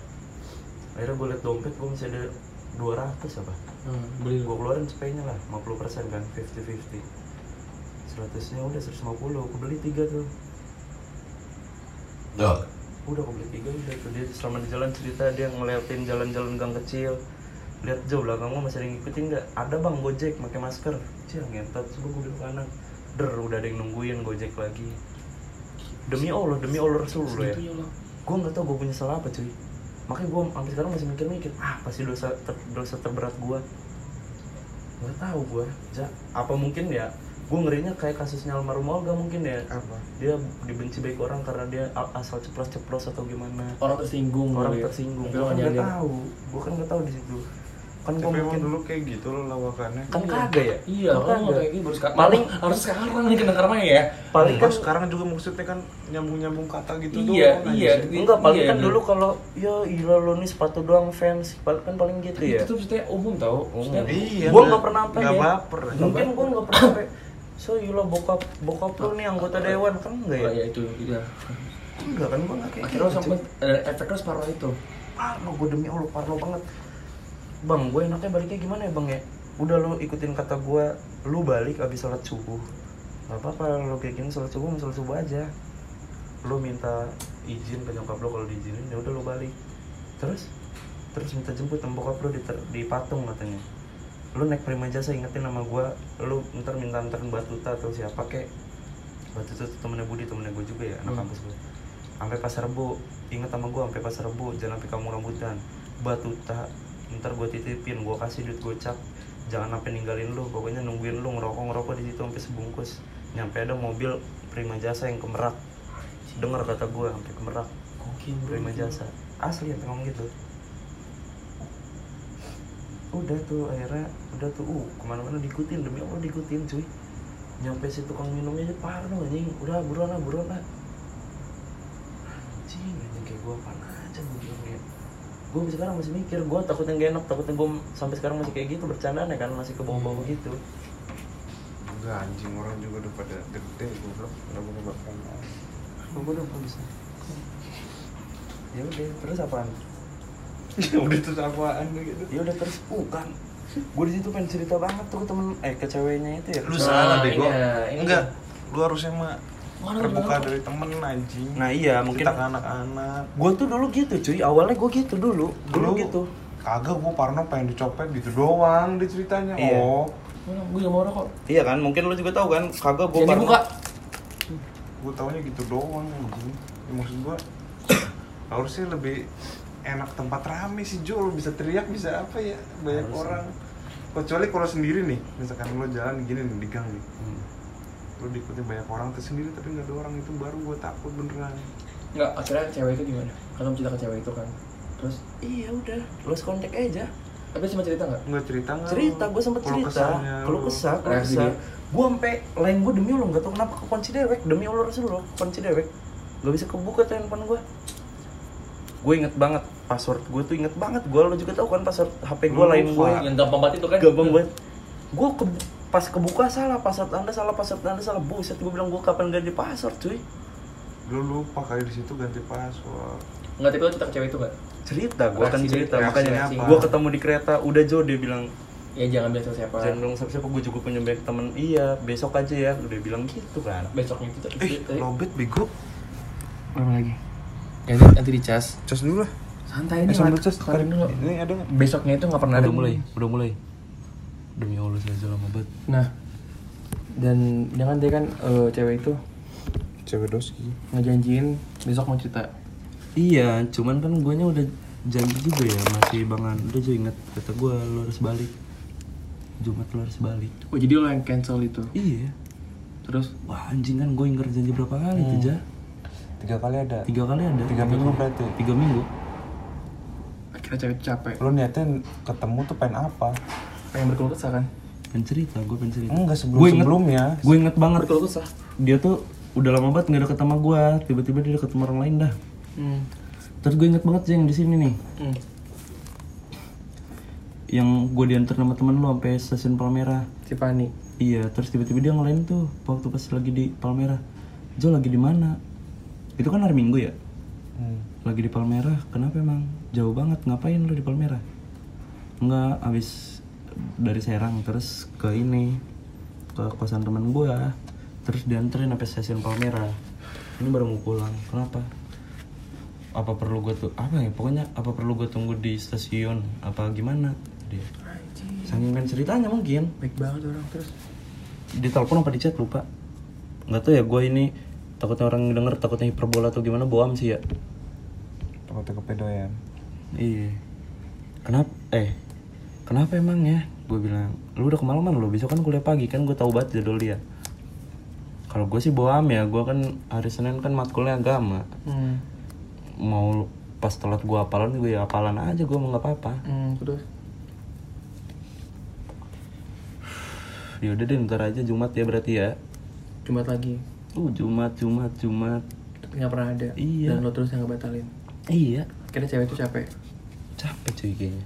Akhirnya gue liat dompet gue masih ada 200 apa Hmm, beli Gue keluarin cepenya lah 50% kan 50-50 100 nya udah 150 Gue beli 3 tuh. Udah gue beli 3 udah tuh. Dia selama di jalan cerita dia ngeliatin jalan-jalan gang kecil. Lihat jauh belakang gue masih ada yang ngikutin gak? Ada bang gojek pakai masker. Cil ngentot. Coba gue bilang kanan. Der udah ada yang nungguin gojek lagi. Demi Allah, demi Allah Rasulullah ya. Lo. gue nggak tahu gue punya salah apa cuy makanya gue sampai sekarang masih mikir-mikir ah pasti dosa ter- dosa terberat gue nggak tahu gue ja, apa mungkin ya gue ngerinya kayak kasusnya almarhum Olga mungkin ya. Apa? dia dibenci baik orang karena dia asal ceplos-ceplos atau gimana. Orang tersinggung orang kali ya. tersinggung. Gue kan nggak tahu. Gue kan nggak tahu di situ kan gue mungkin dulu kayak gitu loh lawakannya. kan Iya. kagak ya Iya, Kan lo kayak gitu baru sekarang. Paling- harus sekarang nih kena karmanya ya. paling kan sekarang juga maksudnya kan nyambung-nyambung kata gitu Iya, doang iya. anjing. enggak paling Iya, kan dulu kalau ya gila lo nih sepatu doang fans paling kan paling gitu ya Itu tuh maksudnya umum tau. Maksudnya Iya. gue nggak pernah sampai Nggak ya. baper. mungkin gue nggak pernah so gila bokap bokap lu nih anggota dewan kan enggak ya Oh, ya itu itu. enggak kan gue nggak kayak Akhirnya lo gitu, sampai ada efeknya separuh itu. parno gue demi allah parno banget bang gue enaknya baliknya gimana ya bang ya? Udah lo ikutin kata gue lu balik abis sholat subuh. Nggak apa-apa lo kayak gini sholat subuh sholat subuh aja. Lo minta izin ke nyokap lo kalau diizinin ya udah lo balik. Terus? Terus minta jemput sama bokap lo di, ter- di patung katanya. Lu naik prima jasa ingetin sama gue lu ntar minta anterin batuta atau siapa kek. Batuta tuh temennya Budi temennya gue juga ya anak Hmm. kampus gue sampai pasar rebo inget sama gue sampai pasar rebo jangan sampai kamu rambutan. Batuta ntar gue titipin gue kasih duit gocap. Jangan sampai ninggalin lu pokoknya nungguin lu ngerokok ngerokok di situ sampai sebungkus. Nyampe ada mobil prima jasa yang kemerak. Dengar kata gue sampai kemerak. Bro. prima jasa. Asli yang ngomong gitu. Udah tuh akhirnya udah tuh uh ke mana-mana diikutin demi allah diikutin cuy. Nyampe si tukang minumnya aja parno anjing. Udah buruan lah buruan lah. Anjing anjing kayak gue apaan aja gue bilang ya gue sekarang masih mikir gue takutnya gak enak takutnya gue sampai sekarang masih kayak gitu bercandaan ya kan masih ke bawah-bawah gitu Enggak anjing orang juga udah pada gede goblok. Udah punya bapak. gue udah nggak bisa ya udah terus apaan (laughs) udah terus apaan gitu. ya udah terus bukan gue di situ pengen cerita banget tuh ke temen eh ke ceweknya itu ya Lu Nah, salah deh iya, ini. Enggak. Lu harusnya mah Mana terbuka dari temen anjing. nah iya mungkin ke anak-anak. gue tuh dulu gitu cuy awalnya gue gitu dulu dulu Lu- gitu Kagak gua Parno pengen dicopet gitu doang di ceritanya. Iya. Oh. Gue gak mau rokok. iya kan mungkin lu juga tahu kan kagak gue Jangan dibuka. Gua taunya gitu doang anjing. Ya, maksud gua harusnya lebih enak tempat rame sih Jo lu bisa teriak bisa apa ya banyak Harusnya. orang kecuali kalau sendiri nih misalkan lo jalan gini nih di gang nih Hmm. Lo diikutin banyak orang terus sendiri tapi nggak ada orang itu baru. Gue takut beneran. Enggak, akhirnya cewek itu gimana? Kan kamu cerita ke cewek itu kan. Terus, iya udah. Lost contact aja. Tapi cuma cerita nggak? nggak cerita nggak. Cerita gue sempet cerita. kalau lo. kesah kalau kesah. gue sampai lain gue demi allah nggak tahu kenapa kekunci dewek. Demi allah rasulullah kunci dewek. Nggak bisa kebuka tuh handphone gue gue inget banget password gue tuh inget banget. Gue lo juga tahu kan password hp gue Lu lain gue Yang gampang banget itu kan? gampang banget. Gue ke pas kebuka salah password anda salah password anda salah. Buset gue bilang gue kapan ganti password cuy? Lo lupa kali di situ ganti password. Enggak, tapi lo cerita ke cewek itu nggak? cerita gue akan cerita. makanya apa? gue ketemu di kereta udah Jo dia bilang Ya jangan biasa siapa. Jangan dong siapa siapa gue juga punya banyak temen. Iya besok aja ya. Udah bilang gitu kan. Besoknya itu eh lobet bego. Apa lagi? Nanti, nanti dicas. Cas dulu lah. Santai ini eh sambil Mat. cas dulu. ini ada nggak? Besoknya itu nggak pernah ada. udah mulai udah mulai demi allah saya lama banget Nah Dan jangan dia kan eh, cewek itu cewek doski ngejanjiin besok mau cerita. Iya cuman kan guanya udah janji juga ya masih bangan. Udah juga inget kata gue lo harus balik. Jumat lo harus balik. Oh jadi lo yang cancel itu? Iya. Terus? Wah anjing kan gue ingkar janji berapa kali tuh ja tiga kali ada. Tiga kali ada. Tiga minggu berarti. tiga minggu. Akhirnya cewek capek. Lo niatnya ketemu tuh pengen apa Pengen berkeluh kesah kan? pengen cerita gue pengen cerita. Enggak sebelum Gua inget- sebelumnya. gue inget banget. Berkeluh kesah? Dia tuh udah lama banget nggak deket sama gue tiba-tiba dia deket sama orang lain dah. Hmm. terus gue inget banget sih yang di sini nih. Hmm. yang gue diantar sama temen lu sampai stasiun Palmerah Si Pani iya terus tiba-tiba dia ngelain tuh waktu pas lagi di Palmerah Jo lagi di mana? Itu kan hari Minggu ya? Hmm. lagi di Palmerah kenapa emang? Jauh banget ngapain lu di Palmerah Enggak abis dari Serang terus ke ini ke kosan teman gua. Terus dianterin sampai stasiun Palmerah ini baru mau pulang. Kenapa? Apa perlu gue tuh apa ya? Pokoknya apa perlu gue tunggu di stasiun? Apa gimana? Dia. Saking main ceritanya mungkin. Baik banget orang terus? Di telepon apa di chat lupa. Nggak tahu ya gue ini takutnya orang denger takutnya hiperbola atau gimana bohong sih ya. Takutnya kepedoyan. Iya. Kenapa? Eh, kenapa emang ya? Gue bilang, lu udah kemalaman lo, besok kan kuliah pagi kan gue tahu banget jadwal dia. Kalau gue sih bohong ya, gue kan hari Senin kan matkulnya agama. hmm. Mau pas telat gue hafalan, gue ya hafalan aja, gue mau nggak apa-apa. Hmm, terus Ya udah deh, ntar aja Jumat ya berarti ya. Jumat lagi Uh, Jumat, Jumat, Jumat. Tapi nggak pernah ada Iya. Dan lo terus yang ngebatalin Iya. Akhirnya cewek itu capek Capek cuy kayaknya.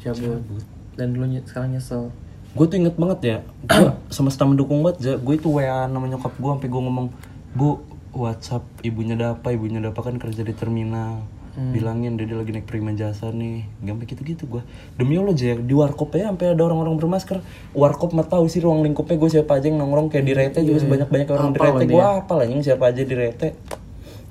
Cabut. Cabut. Dan nye- sekarang nyesel. Gue tuh inget banget ya gue (clears throat) semesta mendukung banget gue itu wa nama nyokap gue sampai gue ngomong bu WhatsApp ibunya Dapa ibunya Dapa kan kerja di terminal. Bilangin dia, lagi naik prima jasa nih. Sampai gitu gitu gue demi allah aja di warkop ya sampai ada orang-orang bermasker. Warkop mah tahu sih ruang lingkupnya gue siapa aja yang nongkrong kayak di rete juga sebanyak banyak orang di Apal rete. gue apa lah yang siapa aja di rete.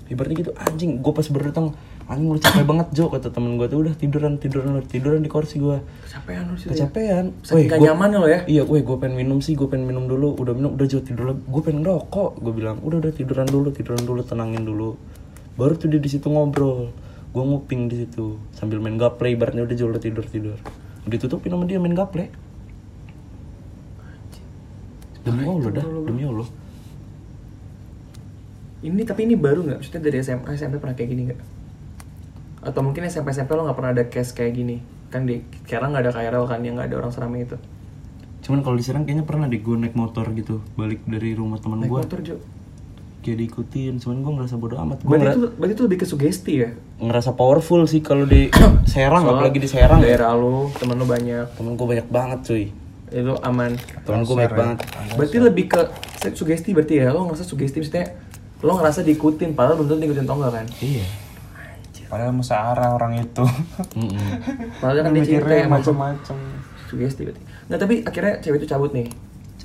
Ibaratnya gitu anjing gue pas baru datang anjing udah capek banget Jo kata temen gue tuh udah tiduran tiduran lu tiduran di kursi gue Kecapean lo sih kecapean Saking gak nyaman lo ya Iya, gue gue pengen minum sih, gue pengen minum dulu. Udah minum, udah jauh tidur lagi. Gue pengen rokok. Gue bilang, udah udah tiduran dulu, tiduran dulu, tenangin dulu. Baru tuh dia di situ ngobrol. Gue nguping di situ sambil main gaple. Ibaratnya udah jauh udah tidur tidur. Ditutupin sama dia main gaple. Demi Allah dah, demi Allah. Ini tapi ini baru nggak? Maksudnya dari SMA SMP pernah kayak gini nggak? Atau mungkin SMP SMP lo nggak pernah ada case kayak gini? Kan di sekarang nggak ada KRL kan yang nggak ada orang seramai itu. Cuman kalau diserang kayaknya pernah deh gue naik motor gitu, balik dari rumah teman Naik gue. motor Jo. Kayak diikutin, cuman gue ngerasa bodo amat. Gue Berarti itu berarti itu lebih ke sugesti ya? ngerasa powerful sih kalau di (coughs) Serang, Soalnya apalagi di Serang. Daerah lo, temen lo banyak, Temen gue banyak banget cuy. itu aman. Temen gue banyak banget. Berarti lebih ke sugesti berarti ya? Lo ngerasa sugesti maksudnya lo ngerasa diikutin padahal belum tentu diikutin atau enggak kan? Iya. Padahal musyawarah orang itu Mm-mm. (laughs) Padahal kan dia cerita mikirnya macam-macam sugesti berarti. Nggak tapi akhirnya cewek itu cabut nih.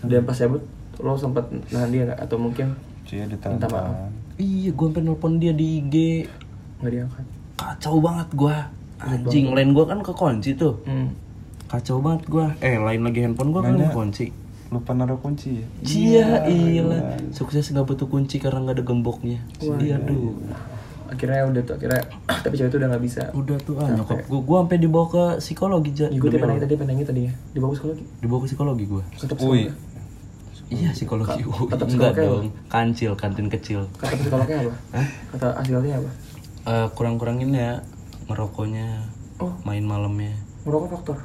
Dan pas cabut lo sempat nahan dia nggak atau mungkin cia Minta maaf. Iya, gue sampai nelpon dia di IG. nggak diangkat? Kacau banget gue. Anjing, lain gue kan kekunci tuh. Hmm. Kacau banget gue. Eh, lain lagi handphone gue kan kekunci. lupa naruh kunci ya Cia, iya. Sukses nggak butuh kunci karena nggak ada gemboknya. Wah, Iya, aduh. Akhirnya udah tuh akhirnya (clears throat) tapi cewek itu udah nggak bisa Udah tuh ah nyokap gue, gue sampai dibawa ke psikologi ja. gue Allah. tadi pengen tadi ya di bawah psikologi Dibawa ke psikologi gue. tetap psikologi Iya psikologi. Ka- Wih, tetap Enggak dong, kancil, kantin kecil. kata psikolognya apa kata hasilnya apa Eh, kurang-kurangin ya ngerokoknya, oh main malamnya. merokok faktor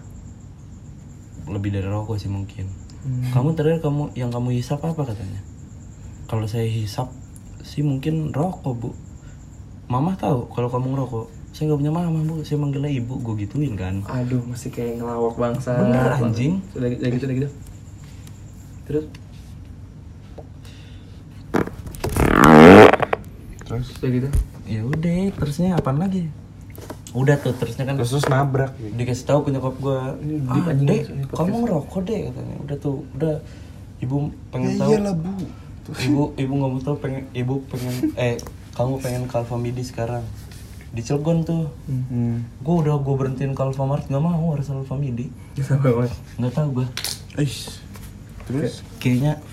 Lebih dari rokok sih mungkin. Hmm. Kamu terakhir kamu yang kamu hisap apa katanya? Kalau saya hisap sih mungkin rokok bu. Mama tahu kalau kamu ngerokok. Saya nggak punya mama bu, saya manggilnya ibu, gue gituin kan. aduh masih kayak ngelawak bangsa Bener, anjing. udah, udah gitu udah gitu terus terus udah gitu Ya udah, terusnya apa lagi? Udah tuh terusnya kan terus terus nabrak gitu. dikasih tahu ke nyokap gue ah, dek kamu ngerokok deh katanya udah tuh udah ibu pengen Ya tahu iyalah bu. ibu ibu nggak mau tahu pengen ibu pengen eh kamu pengen ke Alfamidi sekarang. Di Cilegon tuh. Hmm. gue udah gue berhentiin ke Alfamart nggak mau harus Alfamidi nggak tahu gue. Terus? Kayaknya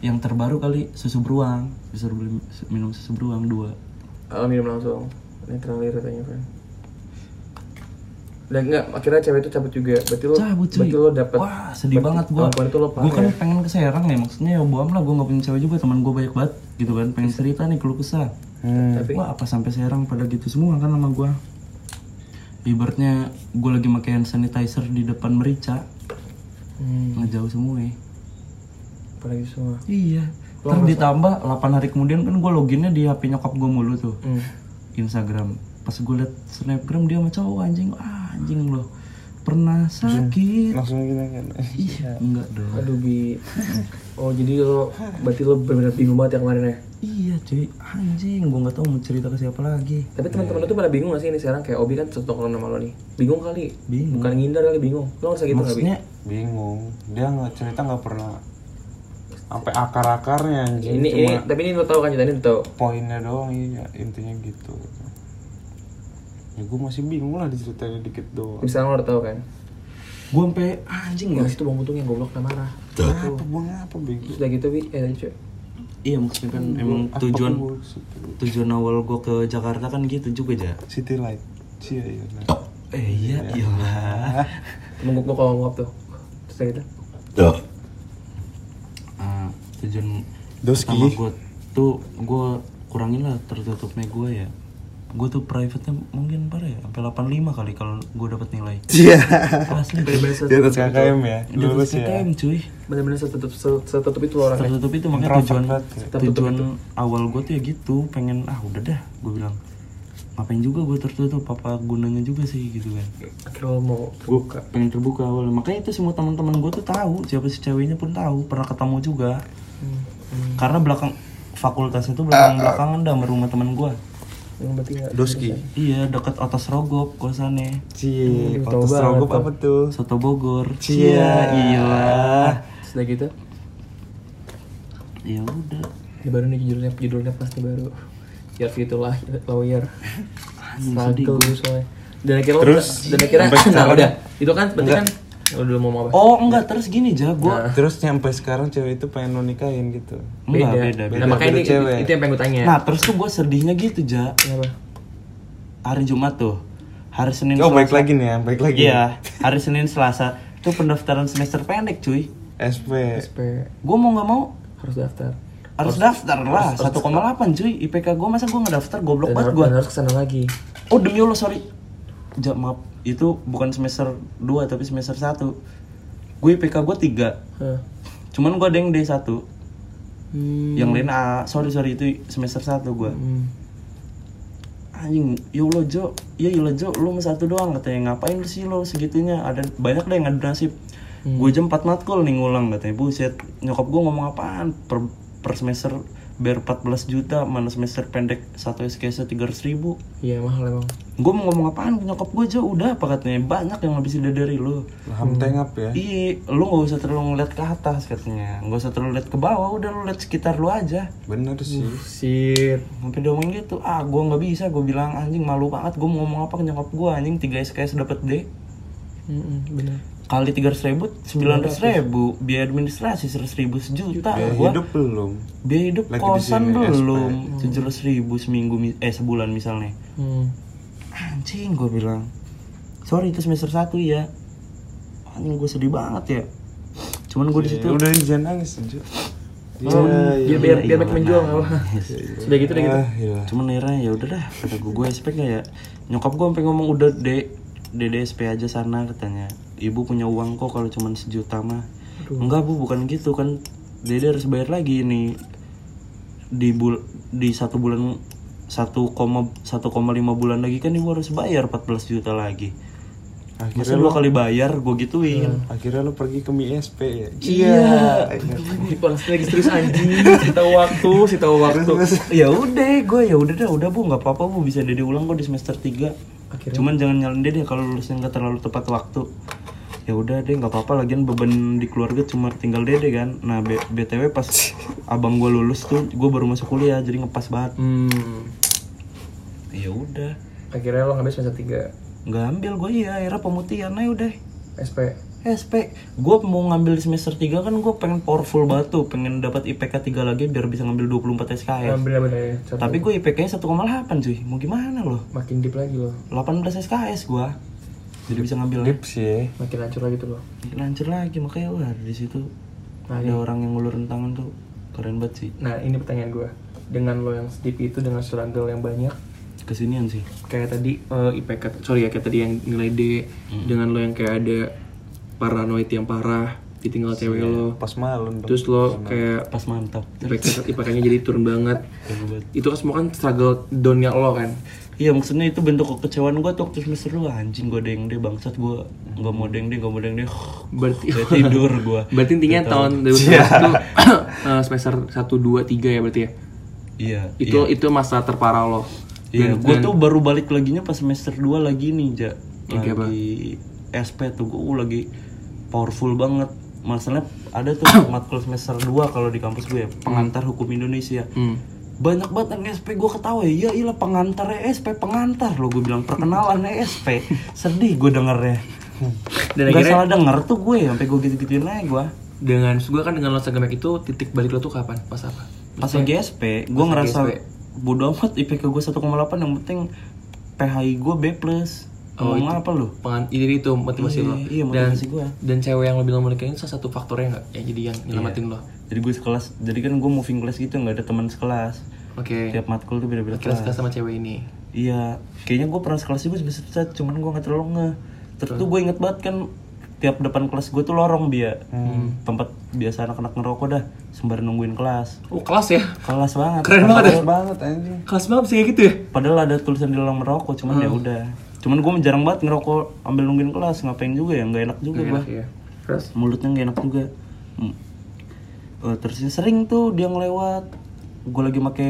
yang terbaru kali susu beruang. Disuruh beli minum susu beruang dua. Oh, minum langsung. Netralir katanya kan dan enggak akhirnya cewek itu cabut juga. Berarti lo cabut cuy. berarti lo dapet wah sedih berarti banget gue perempuan itu lo parah kan ya? pengen ke Serang ya maksudnya ya bohong lah gue nggak punya cewek juga teman gue banyak banget gitu kan. Pengen cerita nih keluh kesah Hmm. tapi wah apa sampai Serang pada gitu semua kan sama gue ibaratnya gue lagi pakai hand sanitizer di depan merica. Hmm, ngejauh semua ya. Apalagi semua. Iya. Terus ditambah 8 hari kemudian kan gue loginnya di HP nyokap gue mulu tuh. Hmm. Instagram. Pas gue liat snapgram dia sama cowok anjing. Ah, anjing loh pernah sakit. langsung gini kan. iya enggak dong. Aduh bi. Oh jadi lo berarti lo benar-benar bingung banget ya kemarin ya? Iya cuy. Anjing gue nggak tahu mau cerita ke siapa lagi. Tapi teman-teman lo tuh pada bingung gak sih ini sekarang? Kayak Obi kan satu nama lo nih. Bingung kali. Bingung. bukan ngindar kali bingung. Lo ngerasa gitu nggak bi? Maksudnya Bingung. Dia nggak cerita nggak pernah. Sampai akar-akarnya anjing. ini, ini Cuma tapi ini lo tahu kan cerita ini lo tahu. Poinnya doang iya. Intinya gitu. Ya gue masih bingung lah diceritain dikit doang. sekarang lo udah tahu kan? Gue sampai anjing Enggak loh situ bang Buntung yang goblok dan marah. Apa buang apa bego? Terus udah gitu bi eh tadi cuy iya maksudnya kan emang Apa tujuan gua tujuan awal gue ke Jakarta kan gitu juga ya City Light. Cia iya. lah. eh iya iya. lah temen gue kalau nguap tuh. Terus udah gitu. Ah, tujuan Doski. pertama gue tuh gue kurangin lah tertutupnya gue ya gue tuh private-nya mungkin parah ya sampai 85 kali kalau gue dapat nilai. Iya. asli. Bener-bener Di atas KKM ya. Di atas ya. KKM cuy. Bener-bener setutup se- setutup itu lo orangnya. Tertutup itu makanya tujuan ya. Tertutup tujuan awal gue tuh ya gitu pengen ah udah dah gue bilang. Ngapain juga gue tertutup? Apa gunanya juga sih? Gitu kan. Akhirnya lo mau gue pengen terbuka awalnya makanya itu semua teman-teman gue tuh tahu siapa si ceweknya pun tahu pernah ketemu juga. Hmm, hmm. karena belakang fakultas itu belakang belakangan dah sama rumah teman gue yang Doski. iya dekat atas rogop kosannya. Cie, Hmm, banget serogop tuh. apa tuh? soto Bogor. Cia, iya terus udah gitu? Ya udah. Ini baru nih judulnya judulnya pasti baru. Biar itulah lawyer. Anjing, sedih struggle gua. dulu soalnya. Dan akhirnya Terus, dan akhirnya nah udah. Itu kan berarti kan lo dulu mau ngomong apa? Oh enggak terus gini aja gue Nah. Terus nyampe sekarang cewek itu pengen lo nikahin gitu. enggak beda beda, nah makanya beda ini, cewek. itu yang pengen gue tanya. Nah terus tuh gue sedihnya gitu ja. Kenapa? Hari Jumat tuh. Hari Senin Oh, baik lagi nih ya, baik lagi. iya hari Senin Selasa. Itu pendaftaran semester pendek cuy. SP. SP gue mau nggak mau. Harus daftar. Harus daftar lah 1,8 cuy. IPK gue masa gue nggak daftar? Goblok banget gue harus ke sana lagi. Oh demi Allah sorry. Ja, maaf itu bukan semester 2 tapi semester 1 gue IPK gue 3 Hah. cuman gue ada yang D1 Hmm. yang lain A. Sorry sorry itu semester 1 gue Hmm. anjing ya Allah Jo. Ya Allah Jo. Lu mah satu doang katanya. Ngapain sih lo segitunya? Ada banyak deh yang ada nasib. Hmm. gue jam 4 matkul nih ngulang katanya. Buset nyokap gue ngomong apaan per, per semester bayar 14 juta mana semester pendek satu SKS 300 ribu. Iya mahal emang. Gue mau ngomong apaan? Ke nyokap gue Jo udah apa katanya? Banyak yang lebih sudah dari lu Laham tengap ya. Iya, lu gak usah terlalu ngeliat ke atas katanya. Gak usah terlalu lihat ke bawah, udah lu lihat sekitar lu aja. Bener sih. Shit. Sampai dia ngomong gitu, ah gue nggak bisa, gue bilang anjing malu banget, gue mau ngomong apa ke nyokap gue anjing. 3 SKS dapat D. Mm-mm, bener. Kali tiga ratus ribu sembilan ratus ribu biaya administrasi seratus ribu sejuta Biaya gua hidup belum. biaya hidup Lagi di kosan sini, belum tujuh ratus ribu seminggu mi- eh sebulan misalnya Hmm. anjing gue bilang sorry itu semester satu ya anjing gue sedih banget ya cuman gue di situ Ya, udah jangan nangis aja. Oh, Iya, biar biar, iya, biar makin iya, menjual iya. nggak apa. Sudah gitu deh gitu. Ah, iya. cuman akhirnya ya udah dah kata gue gue SP gak ya nyokap gue sampai ngomong udah dek dede SP aja sana katanya ibu punya uang kok kalau cuman sejuta mah. Enggak bu bukan gitu kan. Dede harus bayar lagi ini. Di bul di satu bulan satu koma satu koma lima bulan lagi kan ibu harus bayar 14 juta lagi. Akhirnya lo, kali bayar gue gituin. Akhirnya lo pergi ke MISP ya. Iya. Bang, lagi serius anjing. Si tahu waktu, si tahu waktu. (laughs) ya udah gue ya udah dah udah bu. Nggak apa-apa bu. Bisa dede ulang kok di semester 3 Akhirnya? Cuman jangan nyalain dede kalau lulusnya nggak terlalu tepat waktu ya udah deh nggak apa-apa lagian beban di keluarga cuma tinggal dede kan. Nah B- btw pas abang gue lulus tuh gue baru masuk kuliah jadi ngepas banget. Hmm. ya udah. Akhirnya lo ngambil semester 3 nggak ambil gue iya akhirnya pemutihan aja udah. SP. SP gue mau ngambil semester 3 kan gue pengen powerful banget tuh pengen dapat IPK 3 lagi biar bisa ngambil 24 SKS Ambil bener ya. Tapi gue IPK nya 1,8 cuy. Mau gimana loh makin deep lagi lo. 18 SKS gue jadi bisa ngambil Dip sih. Makin hancur lagi tuh lo. Makin hancur lagi makanya wah di situ Nah, ada orang yang ngulurin tangan tuh keren banget sih Nah, ini pertanyaan gue. Dengan lo yang deep itu dengan struggle yang banyak, kesinian sih kayak tadi eh, IPK sorry ya kayak tadi yang nilai D dengan lo yang kayak ada paranoid yang parah ditinggal cewek lo. Pas malam terus lo kayak pas mantap. IPK IPK-nya jadi turun banget. Itu kan semua kan struggle downnya lo kan? Iya maksudnya itu bentuk kekecewaan gue tuh waktu semester lu anjing gue deng deh bangsat gue nggak mau deng deh nggak mau deng deh. Berarti Udah tidur gue (laughs) berarti intinya tahun 2019 itu (coughs) eh, semester 1 2 3 ya berarti ya? Iya itu itu masa terparah lo. Iya Dan- gue tuh baru balik laginya pas semester 2 lagi nih ja. Lagi apa? lagi SP tuh gue lagi powerful banget masalahnya ada tuh (coughs) matkul semester 2 kalau di kampus gue ya pengantar hukum Indonesia. Hmm. banyak banget yang SP gue ketawa ya iya pengantar SP pengantar. Lo gue bilang perkenalan SP (laughs) sedih gue dengernya dan Gak akhirnya salah denger tuh gue sampai gue gitu-gituin aja gue dengan gue kan dengan lo segemek itu titik balik lo tuh kapan? Pas apa? Pas lagi SP gue ngerasa SP. bodo amat IPK gue 1,8 yang penting PHI gue B plus Oh, ngomong itu. apa lu? pengan ini itu motivasi Iya, lo iya, motivasi dan gua. dan cewek yang lo bilang menikah ini salah satu faktornya nggak? Yang jadi yang nyelamatin lo jadi gue sekelas jadi kan gue moving class gitu nggak ada teman sekelas. Oke. Tiap matkul tuh beda-beda kira kelas. sama cewek ini. Iya. Kayaknya gue pernah sekelas juga sebesar cuman gue nggak terlalu nge terus tuh gue inget banget kan tiap depan kelas gue tuh lorong dia tempat biasa anak-anak ngerokok dah sembari nungguin kelas. Oh kelas ya? Kelas banget. Keren banget ya. Pas banget anjing. kelas banget bisa kayak gitu ya? Padahal ada tulisan di dalam merokok cuman ya udah cuman gue jarang banget ngerokok ambil nungguin kelas ngapain juga ya nggak enak juga gue enak ya terus? Mulutnya nggak enak juga. Hmm. Eh, terus sering tuh dia ngelewat gue lagi make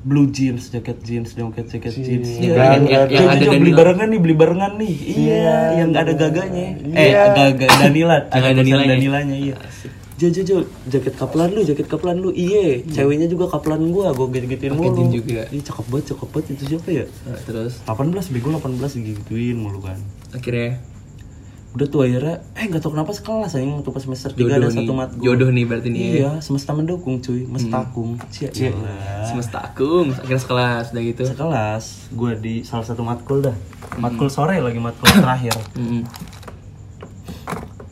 blue jeans jaket jeans dia pakai jaket jeans. Iya, Iya, yang- iya. yang- yang Jom, ada beli Danila. barengan nih beli barengan nih. Iya yang nggak ada gaganya. Eh gaga Danila Yang ada Danilanya. Danilanya iya Jo jo jo jaket kaplan lu jaket kaplan lu. Iya ceweknya juga kaplan gua gua gitu gituin mulu. jeans juga. Ih, cakep banget cakep banget itu siapa ya? Nah, terus? 18 bego 18 digituin mulu kan. Akhirnya? Udah tuh akhirnya eh nggak tau kenapa sekelas aja waktu pas semester 3 jodoh ada nih. satu matkul jodoh nih berarti nih ya. iya semesta mendukung cuy. Mestakung cia semesta akung akhirnya sekelas udah gitu. Sekelas gue di salah satu matkul dah. Matkul sore lagi matkul terakhir. Mm-mm.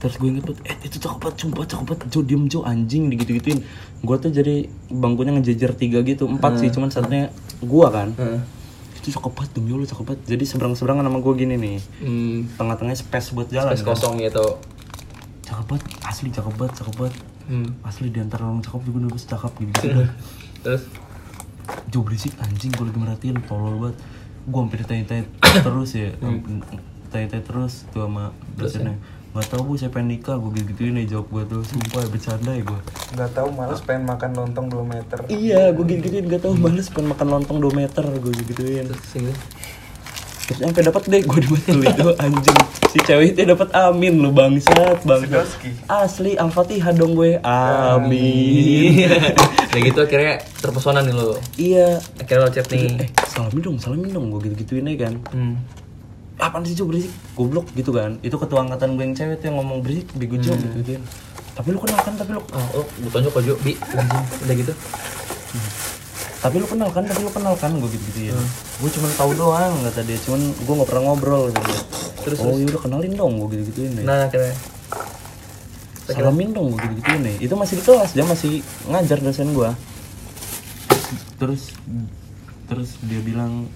Terus gue inget eh itu cakep banget sumpah cakep banget Jo diem Jo anjing digitu gituin gue tuh jadi bangkunya ngejejer tiga gitu empat sih cuman satunya gua kan. Itu cakep banget demi Allah cakep banget jadi seberang seberangan sama gue gini nih. Hmm, tengah-tengahnya space buat jalan space kan. kosong gitu. Cakep banget asli cakep banget cakep banget Hmm. asli di antara orang cakep juga nulis cakep gitu dah. terus? Jo berisik anjing gue lagi merhatiin tolol banget. Gue hampir ditanya-tanya (coughs) terus ya tanya-tanya terus tuh sama dosennya nggak tahu bu saya pengen nikah. Gue gitu gituin ya jawab gue tuh. Sumpah ya bercanda ya gue Nggak tahu malas pengen makan lontong 2 meter. iya gue gitu gituin gak tahu males pengen makan lontong 2 meter. Gue gitu gituin terus sampai dapat deh gue di matkul itu. Anjing si cewek itu dapat amin lu bangsat bangsat. Asli al-fatihah dong gue. Amin. (laughs) Udah gitu akhirnya terpesona nih lo iya. Akhirnya lo chat nih. Eh salamin dong salamin dong. Gue gitu gituin aja kan. Hmm. Apaan sih Jo berisik. Goblok gitu kan. Itu ketua angkatan gue yang cewek tuh yang ngomong berisik bego Jo gitu gitu tapi lu kenal kan? Tapi lu Oh, oh gue tonjok kok Bi. Udah gitu. tapi lu kenal kan? Tapi lu kenal kan? Gue gitu gituin gue cuma tahu doang kata dia. Cuman gue nggak pernah ngobrol dia Terus, oh yaudah kenalin dong gue gitu gituin nih Nah, akhirnya? Salamin dong gue gitu gituin nih itu masih di kelas dia masih ngajar dosen gue terus terus dia bilang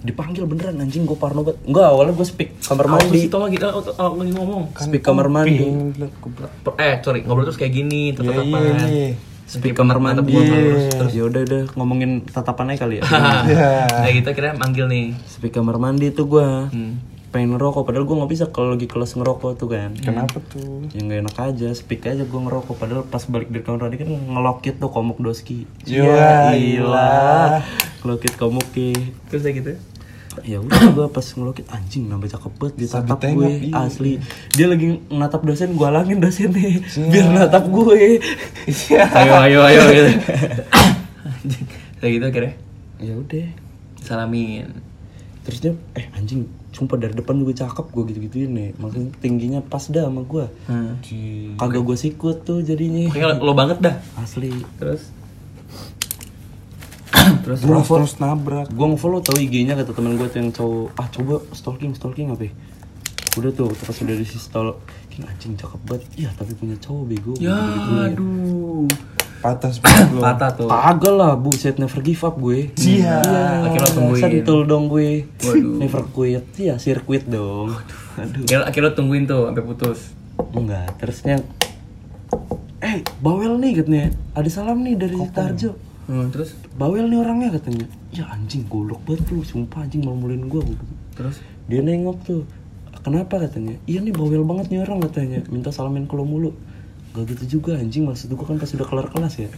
dipanggil beneran anjing gue parno banget enggak awalnya gue speak kamar mandi Itu lagi, oh, oh, lagi ngomong. speak kamar mandi Eh, sorry, ngobrol terus kayak gini, tatapan. iya iya. speak kamar mandi terus ya udah udah ngomongin tatapannya kali ya (laughs) Iya. Nah, gitu akhirnya manggil nih. speak kamar mandi tuh gue Hmm. Pengen ngerokok. Padahal gue nggak bisa kalau lagi kelas ngerokok tuh kan. Kenapa tuh? ya nggak enak aja. Speak aja gue ngerokok. Padahal pas balik dari kamar mandi kan ngelokit tuh komuk doski. Ya ilah. ngelokit komuknya Terus kayak gitu. ya udah gue pas ngelokit anjing nambah cakep banget dia tatap gue iya. asli. Dia lagi natap dosen gue halangin dosennya. Biar natap gue. Ayo, ayo, ayo gitu. (coughs) Kayak gitu akhirnya? Ya udah. Salamin. Terus dia eh anjing sumpah dari depan gue cakep gue gitu gituin nih maksudnya tingginya pas dah sama gue Hmm. kagak gue sikut tuh jadinya Pokoknya lo banget dah. asli Terus (clears throat) terus Terus terus nabrak. gue ngefollow tau IG-nya kata temen gue tuh yang cowok ah coba stalking stalking apa ya? udah tuh pas udah di stalking anjing cakep banget iya tapi punya cowok bego ya Gitu-gituin. aduh. Patah lo. (coughs) Patah tuh. kagak lah buset never give up gue. Iya. Akhirnya lo tungguin. sentul dong gue. Waduh. never quit. Iya sirkuit dong. Aduh. Akhirnya, akhirnya lo tungguin tuh sampai putus. enggak terusnya eh bawel nih katanya. Ada salam nih dari Tarjo. Hmm, terus? Bawel nih orangnya katanya. Ya anjing golok banget lu sumpah anjing malu-maluin gue terus? Dia nengok tuh kenapa? katanya. Iya nih bawel banget nih orang katanya. Minta salamin ke lo mulu gak gitu juga anjing maksud gue kan pas udah kelar kelas ya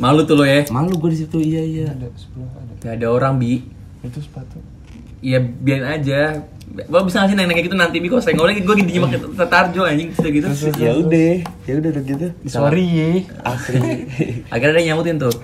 malu tuh lo ya. malu gue di situ iya iya Ada sebelah ada. Gak ada orang bi. Itu sepatu. Iya biarin aja. Lo bisa ngasih nanya kayak gitu nanti bi kok saya ngomong gue gini nyimak Tarjo anjing sudah gitu. ya udah ya udah udah gitu Sorry ye. asli (laughs) Akhirnya dia nyautin tuh.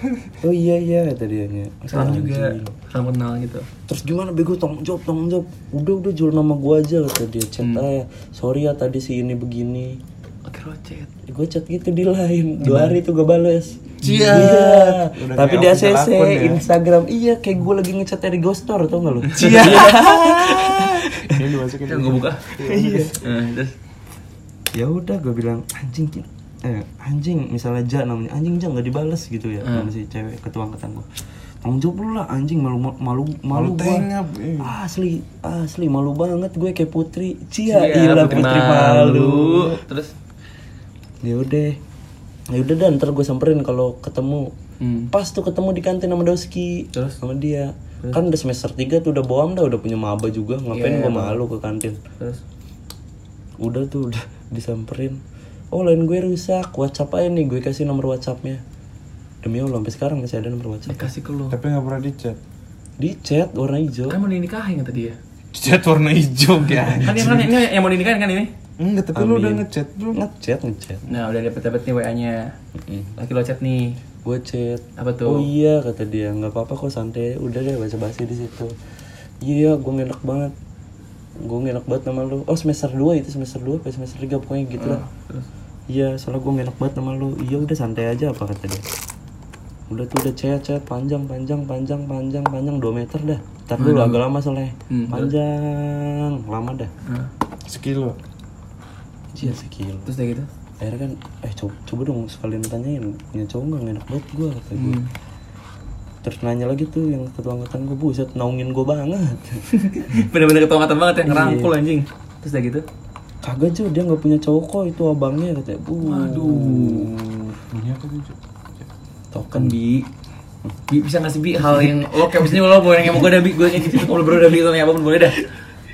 oh iya iya kata dia nya Salam juga. Salam kenal gitu. terus gimana bego tanggung jawab tanggung jawab udah udah jual nama gue aja kata dia chat aja sorry ya tadi si ini begini Oke lo chat. gue chat gitu di lain dua hari tuh gue bales Cia. Iya. Udah Tapi kayak di official ACC, ya. Instagram, iya kayak gue lagi ngechat dari Ghostor tau gak lu? Cia. (laughs) Ini dimasukin. Gue buka. Iya. Nah, terus Ya udah gue bilang anjing Ki." eh anjing misalnya Ja namanya anjing Ja nggak dibales gitu ya sama si cewek ketua angkatan gue. Tanggung jawab lu lah anjing malu malu malu, Malu gua. tengap. eh. Asli asli malu banget gue kayak Putri. Cia, Iya, ilah Putri, malu. Terus Ya udah. Ya udah dan ntar gue samperin kalau ketemu. hmm. Pas tuh ketemu di kantin sama Doski Terus? sama dia. Kan udah semester 3 tuh udah bohong dah udah punya maba juga. Ngapain Iya, gue malu ke kantin. terus Udah tuh udah (laughs) disamperin. Oh lain gue rusak. WhatsApp aja nih gue kasih nomor WhatsAppnya. Demi Allah sampai sekarang masih ada nomor WhatsApp. dikasih ke lo. Tapi nggak pernah dicat. Di chat warna hijau. Kan mau dinikahin kata dia. Cat warna hijau (laughs) ya. Kan yang kan ini yang mau dinikahin kan ini. Enggak, tapi lu udah ngechat belum? Ngechat ngechat. Nah udah dapet dapet nih WA-nya. Laki lo chat nih. Gue chat. Apa tuh? Oh iya kata dia nggak apa-apa kok santai. Udah deh baca basi di situ. Iya gue ngenak banget. Gue ngenak banget sama lu. Oh semester 2 itu semester 2 apa semester 3 pokoknya gitu lah. Terus Iya soalnya gue ngenak banget sama lu. Iya udah santai aja apa kata dia. Udah tuh udah chat chat panjang panjang panjang panjang panjang 2 meter dah. Ntar dulu agak lama soalnya. Hmm. Panjang lama dah. nah, Sekilo. Iya sekilo. terus udah gitu. Akhirnya kan eh coba, coba dong sekalian tanyain punya cowok nggak enak banget gue kata gue. Hmm. Terus nanya lagi tuh yang ketua angkatan gue buset naungin gue banget. (laughs) Bener-bener ketua angkatan banget ya ngerangkul anjing. Terus udah gitu. Kagak Jo, dia nggak punya cowok kok itu abangnya katanya. Bu. Waduh. Bunyi apa tuh? Token Kan bi Bi bisa ngasih bi hal yang lo kayak misalnya lo yang mau gue ada bi gue ngedit itu kalau bro udah bi sama apa pun boleh dah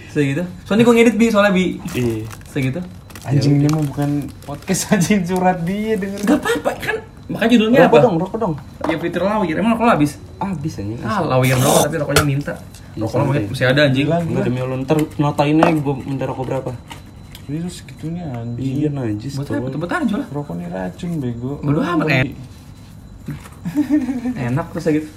segitu soalnya gue ngedit bi soalnya bi Iya. segitu Anjing ini mah bukan podcast (laughs) anjing curhat dia denger. gak apa-apa kan makanya judulnya Rokok apa dong, rokok dong. ya fitur lawir emang rokok lo habis Abis anjing. ah lawir doang tapi rokoknya minta rokok lo santai. masih ada anjing Enggak demi Allah, ntar notainnya gue minta rokok berapa? Ini segitunya anjing. Iya najis buat tuh. apa buat aja lah Rokok ini racun bego. Bodo Lu amat, eh. enak terus gitu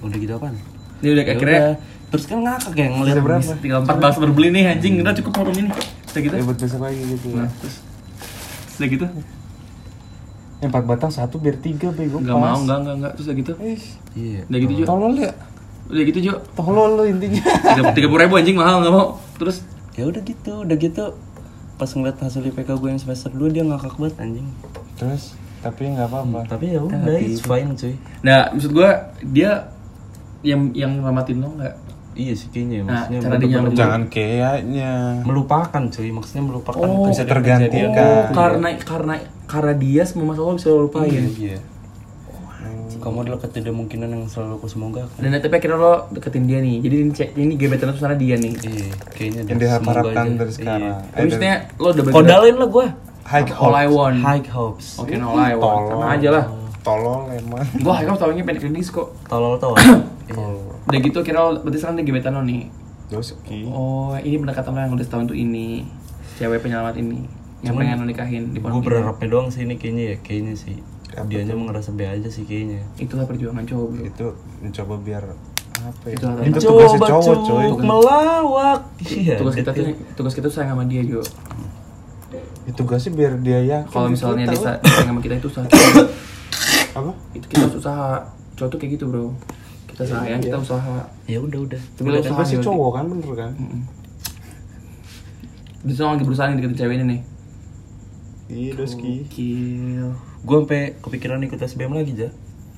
Udah gitu apaan? dia udah Ya akhirnya udah, terus kan ngakak ya ngeliat berapa? tinggal empat bahas berbeli nih anjing udah cukup forum ini udah gitu Ribet besok lagi gitu ya. nah terus? Udah gitu Yang empat batang satu biar tiga bego. nggak mau nggak nggak nggak. Terus udah gitu? Ih, iya. Udah gitu Jo? Tolol ya. udah gitu Jo? Tolol lo intinya. tiga puluh ribu anjing mahal nggak mau. Terus? Ya udah gitu udah gitu. Pas ngeliat hasil IPK gue yang semester 2 dia ngakak banget anjing. Terus? Tapi nggak apa-apa. tapi ya udah it's fine cuy. Nah maksud gua dia yang yang nyelamatin lo nggak iya sih kayaknya ya, Nah, maksudnya cara dia. Jangan kayaknya. melupakan cuy maksudnya melupakan Oh, bisa tergantikan. oh karena karena karena dia semua masalah bisa lo lupain iya kamu adalah ketidakkemungkinan yang selalu aku semoga dan tapi akhirnya lo deketin dia nih jadi ini cek ini gebetan lo tuh sana dia nih iya kayaknya Yang diharapkan dari sekarang. Iya. Eh, tapi maksudnya lo udah bergerak kodalin lah gue High all I hopes. want high hopes oke no all I want Tolong. sama aja lah Tolol emang. gua high hopes taunya pendek di disco tolol tau (coughs) iya. Udah gitu kira lo berarti sekarang dia gebetan lo nih. Oh ini pendekatan lo yang udah setahun tuh ini. Cewek penyelamat ini yang pengen lo nikahin di gue berharapnya doang sih ini kayaknya ya kayaknya sih. Apa dia aja mau ngerasa be aja sih kayaknya. Itulah perjuangan cowok bro. Itu mencoba biar apa ya? Itu tugasnya cowok coy. melawak. Iya tugas kita tuh tugas kita tuh sayang sama dia Jo. Itu tugasnya biar dia ya. kalau misalnya dia sa- sayang sama kita itu usaha apa? itu kita harus usaha cowok tuh kayak gitu bro kita sayang kita usaha ya udah udah tapi lo usaha Tugasnya nih, cowok kan bener kan? Mm-mm. Di sana lagi berusaha nih deketin cewek ini nih. Iya Doski. Gue sampai kepikiran ikut SBM lagi ja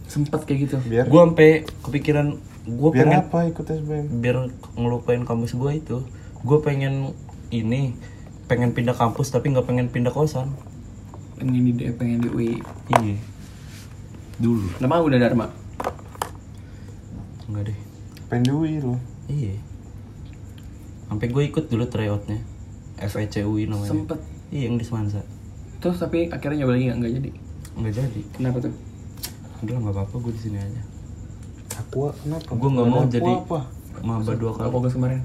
Sempet kayak gitu. Biar gue sampai kepikiran gue biar pengen apa ikut SBM? biar ngelupain kampus gue itu gue pengen ini pengen pindah kampus tapi nggak pengen pindah kosan Pengen di pengen di UI. iya dulu Nama udah Dharma. Enggak deh Pendui lo. iya sampai gue ikut dulu tryoutnya FECUI namanya Sempet. iya yang di Semansa Terus tapi akhirnya nyoba lagi nggak jadi. nggak jadi Kenapa tuh? udah nggak apa-apa gue di sini aja Aqua kenapa? gue nggak mau jadi apa? maba dua kali Kalau gas kemarin.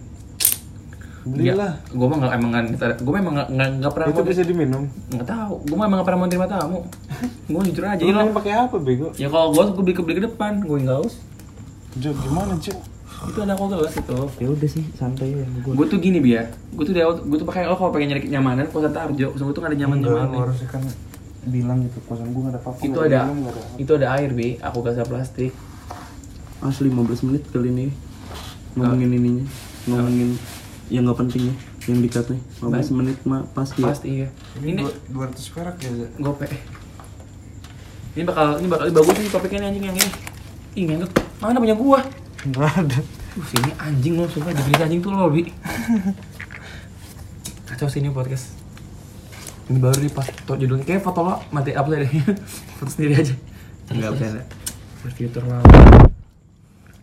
Belilah. Gue mah nggak emang nggak gue memang nggak nggak pernah Itu mau bisa diminum. nggak tahu. Gue mah emang nggak pernah mau terima tamu. (laughs) gue jujur aja. Lo pakai apa bego? ya kalau gue gue beli ke beli ke depan, gue nggak haus. Jo, gimana Jo? Itu ada kok gelas itu. ya udah sih santai ya gue Gue tuh gini biar, gue tuh dia, gue tuh pakai lo kalau pengen nyari kenyamanan, kosan Tarjo, kosan gue tuh gak ada nyaman nyaman. harusnya kan bilang gitu kosan gue gak ada apa-apa. Itu ada, itu ada air bi, aku kasih plastik. asli 15 menit kali ini ngomongin ininya ngomongin yang nggak penting ya yang dikat nih 15 menit mah pasti ya. Pasti iya. Ini Ini dua- 200 perak ya. Gope. Ini bakal, ini bakal bagus nih topiknya nih anjing yang ini. Ih ngentot, mana punya gua? Nggak ada. Uh, sini anjing lo, sumpah definisi anjing tuh lo bi. (laughs) Kacau sini podcast. Ini baru nih pas foto judulnya kayak foto lo mati upload deh. (laughs) foto sendiri aja. Enggak bercanda. Berfitur lah.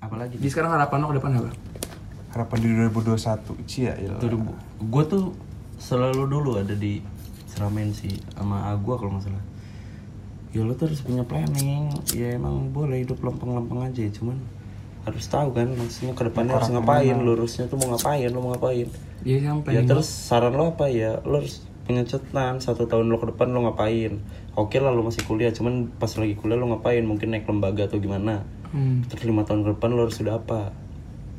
apalagi Jadi sekarang harapan lo ke depan apa? Harapan di 2021. Cia ya. gue tuh selalu dulu ada di Seramen sih sama Agua kalau nggak salah ya lo tuh harus punya planning. Ya emang boleh hidup lempeng-lempeng aja cuman harus tahu kan maksudnya ke depannya harus ngapain lurusnya tuh mau ngapain lo mau ngapain? Ya planning terus saran lo apa? Ya lo harus punya catatan satu tahun lo ke depan lo ngapain? Oke lah lo masih kuliah cuman pas lagi kuliah lo ngapain? Mungkin naik lembaga atau gimana? Hmm. terus lima tahun ke depan lo harus sudah apa?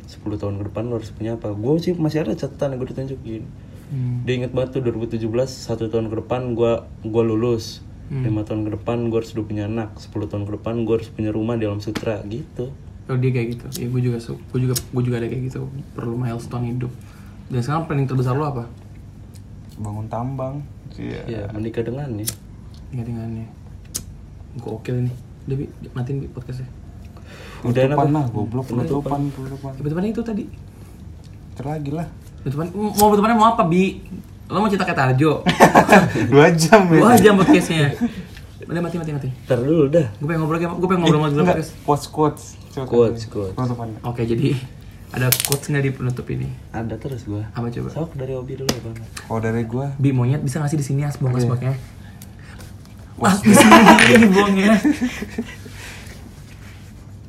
10 tahun ke depan lo harus punya apa? Gue sih masih ada catatan yang gue ditunjukin. Hmm. dia inget banget tuh 2017 satu tahun ke depan gue gua lulus lima tahun ke depan gue harus udah punya anak 10 tahun ke depan gue harus punya rumah di alam sutra gitu Oh dia kayak gitu. Ya gue juga su- gue juga gue juga ada kayak gitu. Perlu milestone hidup. Dan sekarang planning terbesar lo apa? Bangun tambang. Iya. ya menikah dengan ya Ingat-ingatnya. Gue oke nih. Udah bi, matiin bi podcastnya. udah enak Penutupan lah, goblok penutupan, penutupan. Penutupannya itu tadi. Terlagi lah. Penutupan, mau penutupannya mau apa bi? Lo mau cerita kayak Tarjo? (laughs) Dua jam ya. Dua jam podcastnya. Udah mati mati mati. ntar dulu dah Gue pengen ngobrol gue pengen ngobrol sama dulu Enggak, podcast. quotes quotes. Quotes, quotes. Penutupannya. Oke jadi ada quotes nggak di penutup ini? ada terus gue Apa coba? sok dari hobi dulu ya bang Kalau dari gua, Bi monyet bisa ngasih di sini asbong Iya. asbongnya. Wah, di sini buangnya.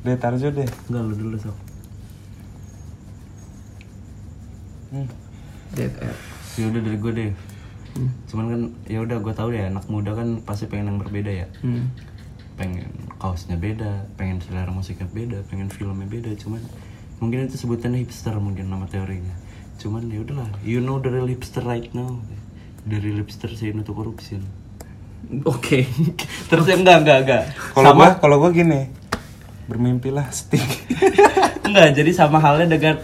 dari (laughs) Tarjo deh. enggak lu dulu sok Hmm. Dead air. Ya udah dari gue deh Hmm. cuman kan ya udah gue tahu ya anak muda kan pasti pengen yang berbeda ya Hmm. pengen kaosnya beda pengen selera musiknya beda pengen filmnya beda cuman mungkin itu sebutannya hipster mungkin nama teorinya cuman ya udahlah you know the real hipster right now the real hipster no to corruption Oke. (laughs) terus ya enggak enggak enggak Kalau gua kalau gua gini. Bermimpilah stick. (laughs) enggak jadi sama halnya dengan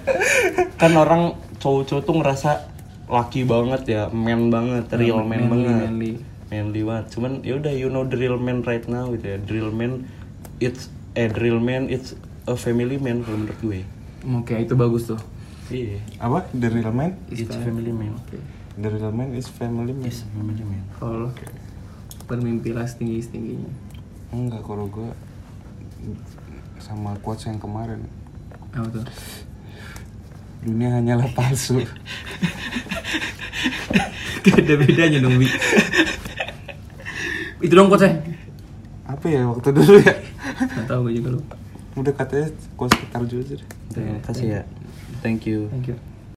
kan orang cowok-cowok tuh ngerasa laki banget ya man banget real man manly, banget manly. manly banget cuman ya udah you know the real man right now gitu ya the real man it's eh the real man it's a family man kalau menurut gue Oke, itu bagus tuh. iya Apa? The real man? it's a family man Oke. The real man is family man. it's a family man Kalau lo bermimpilah setinggi-setingginya. Enggak kalau gua sama quotes yang kemarin. Apa tuh? Dunia hanyalah palsu. Gak ada bedanya dong, Bi. itu dong coach Apa ya waktu dulu ya? Gak tau gue juga lupa. Udah katanya quotes sekitar juga deh. terima kasih ya thank you Thank you.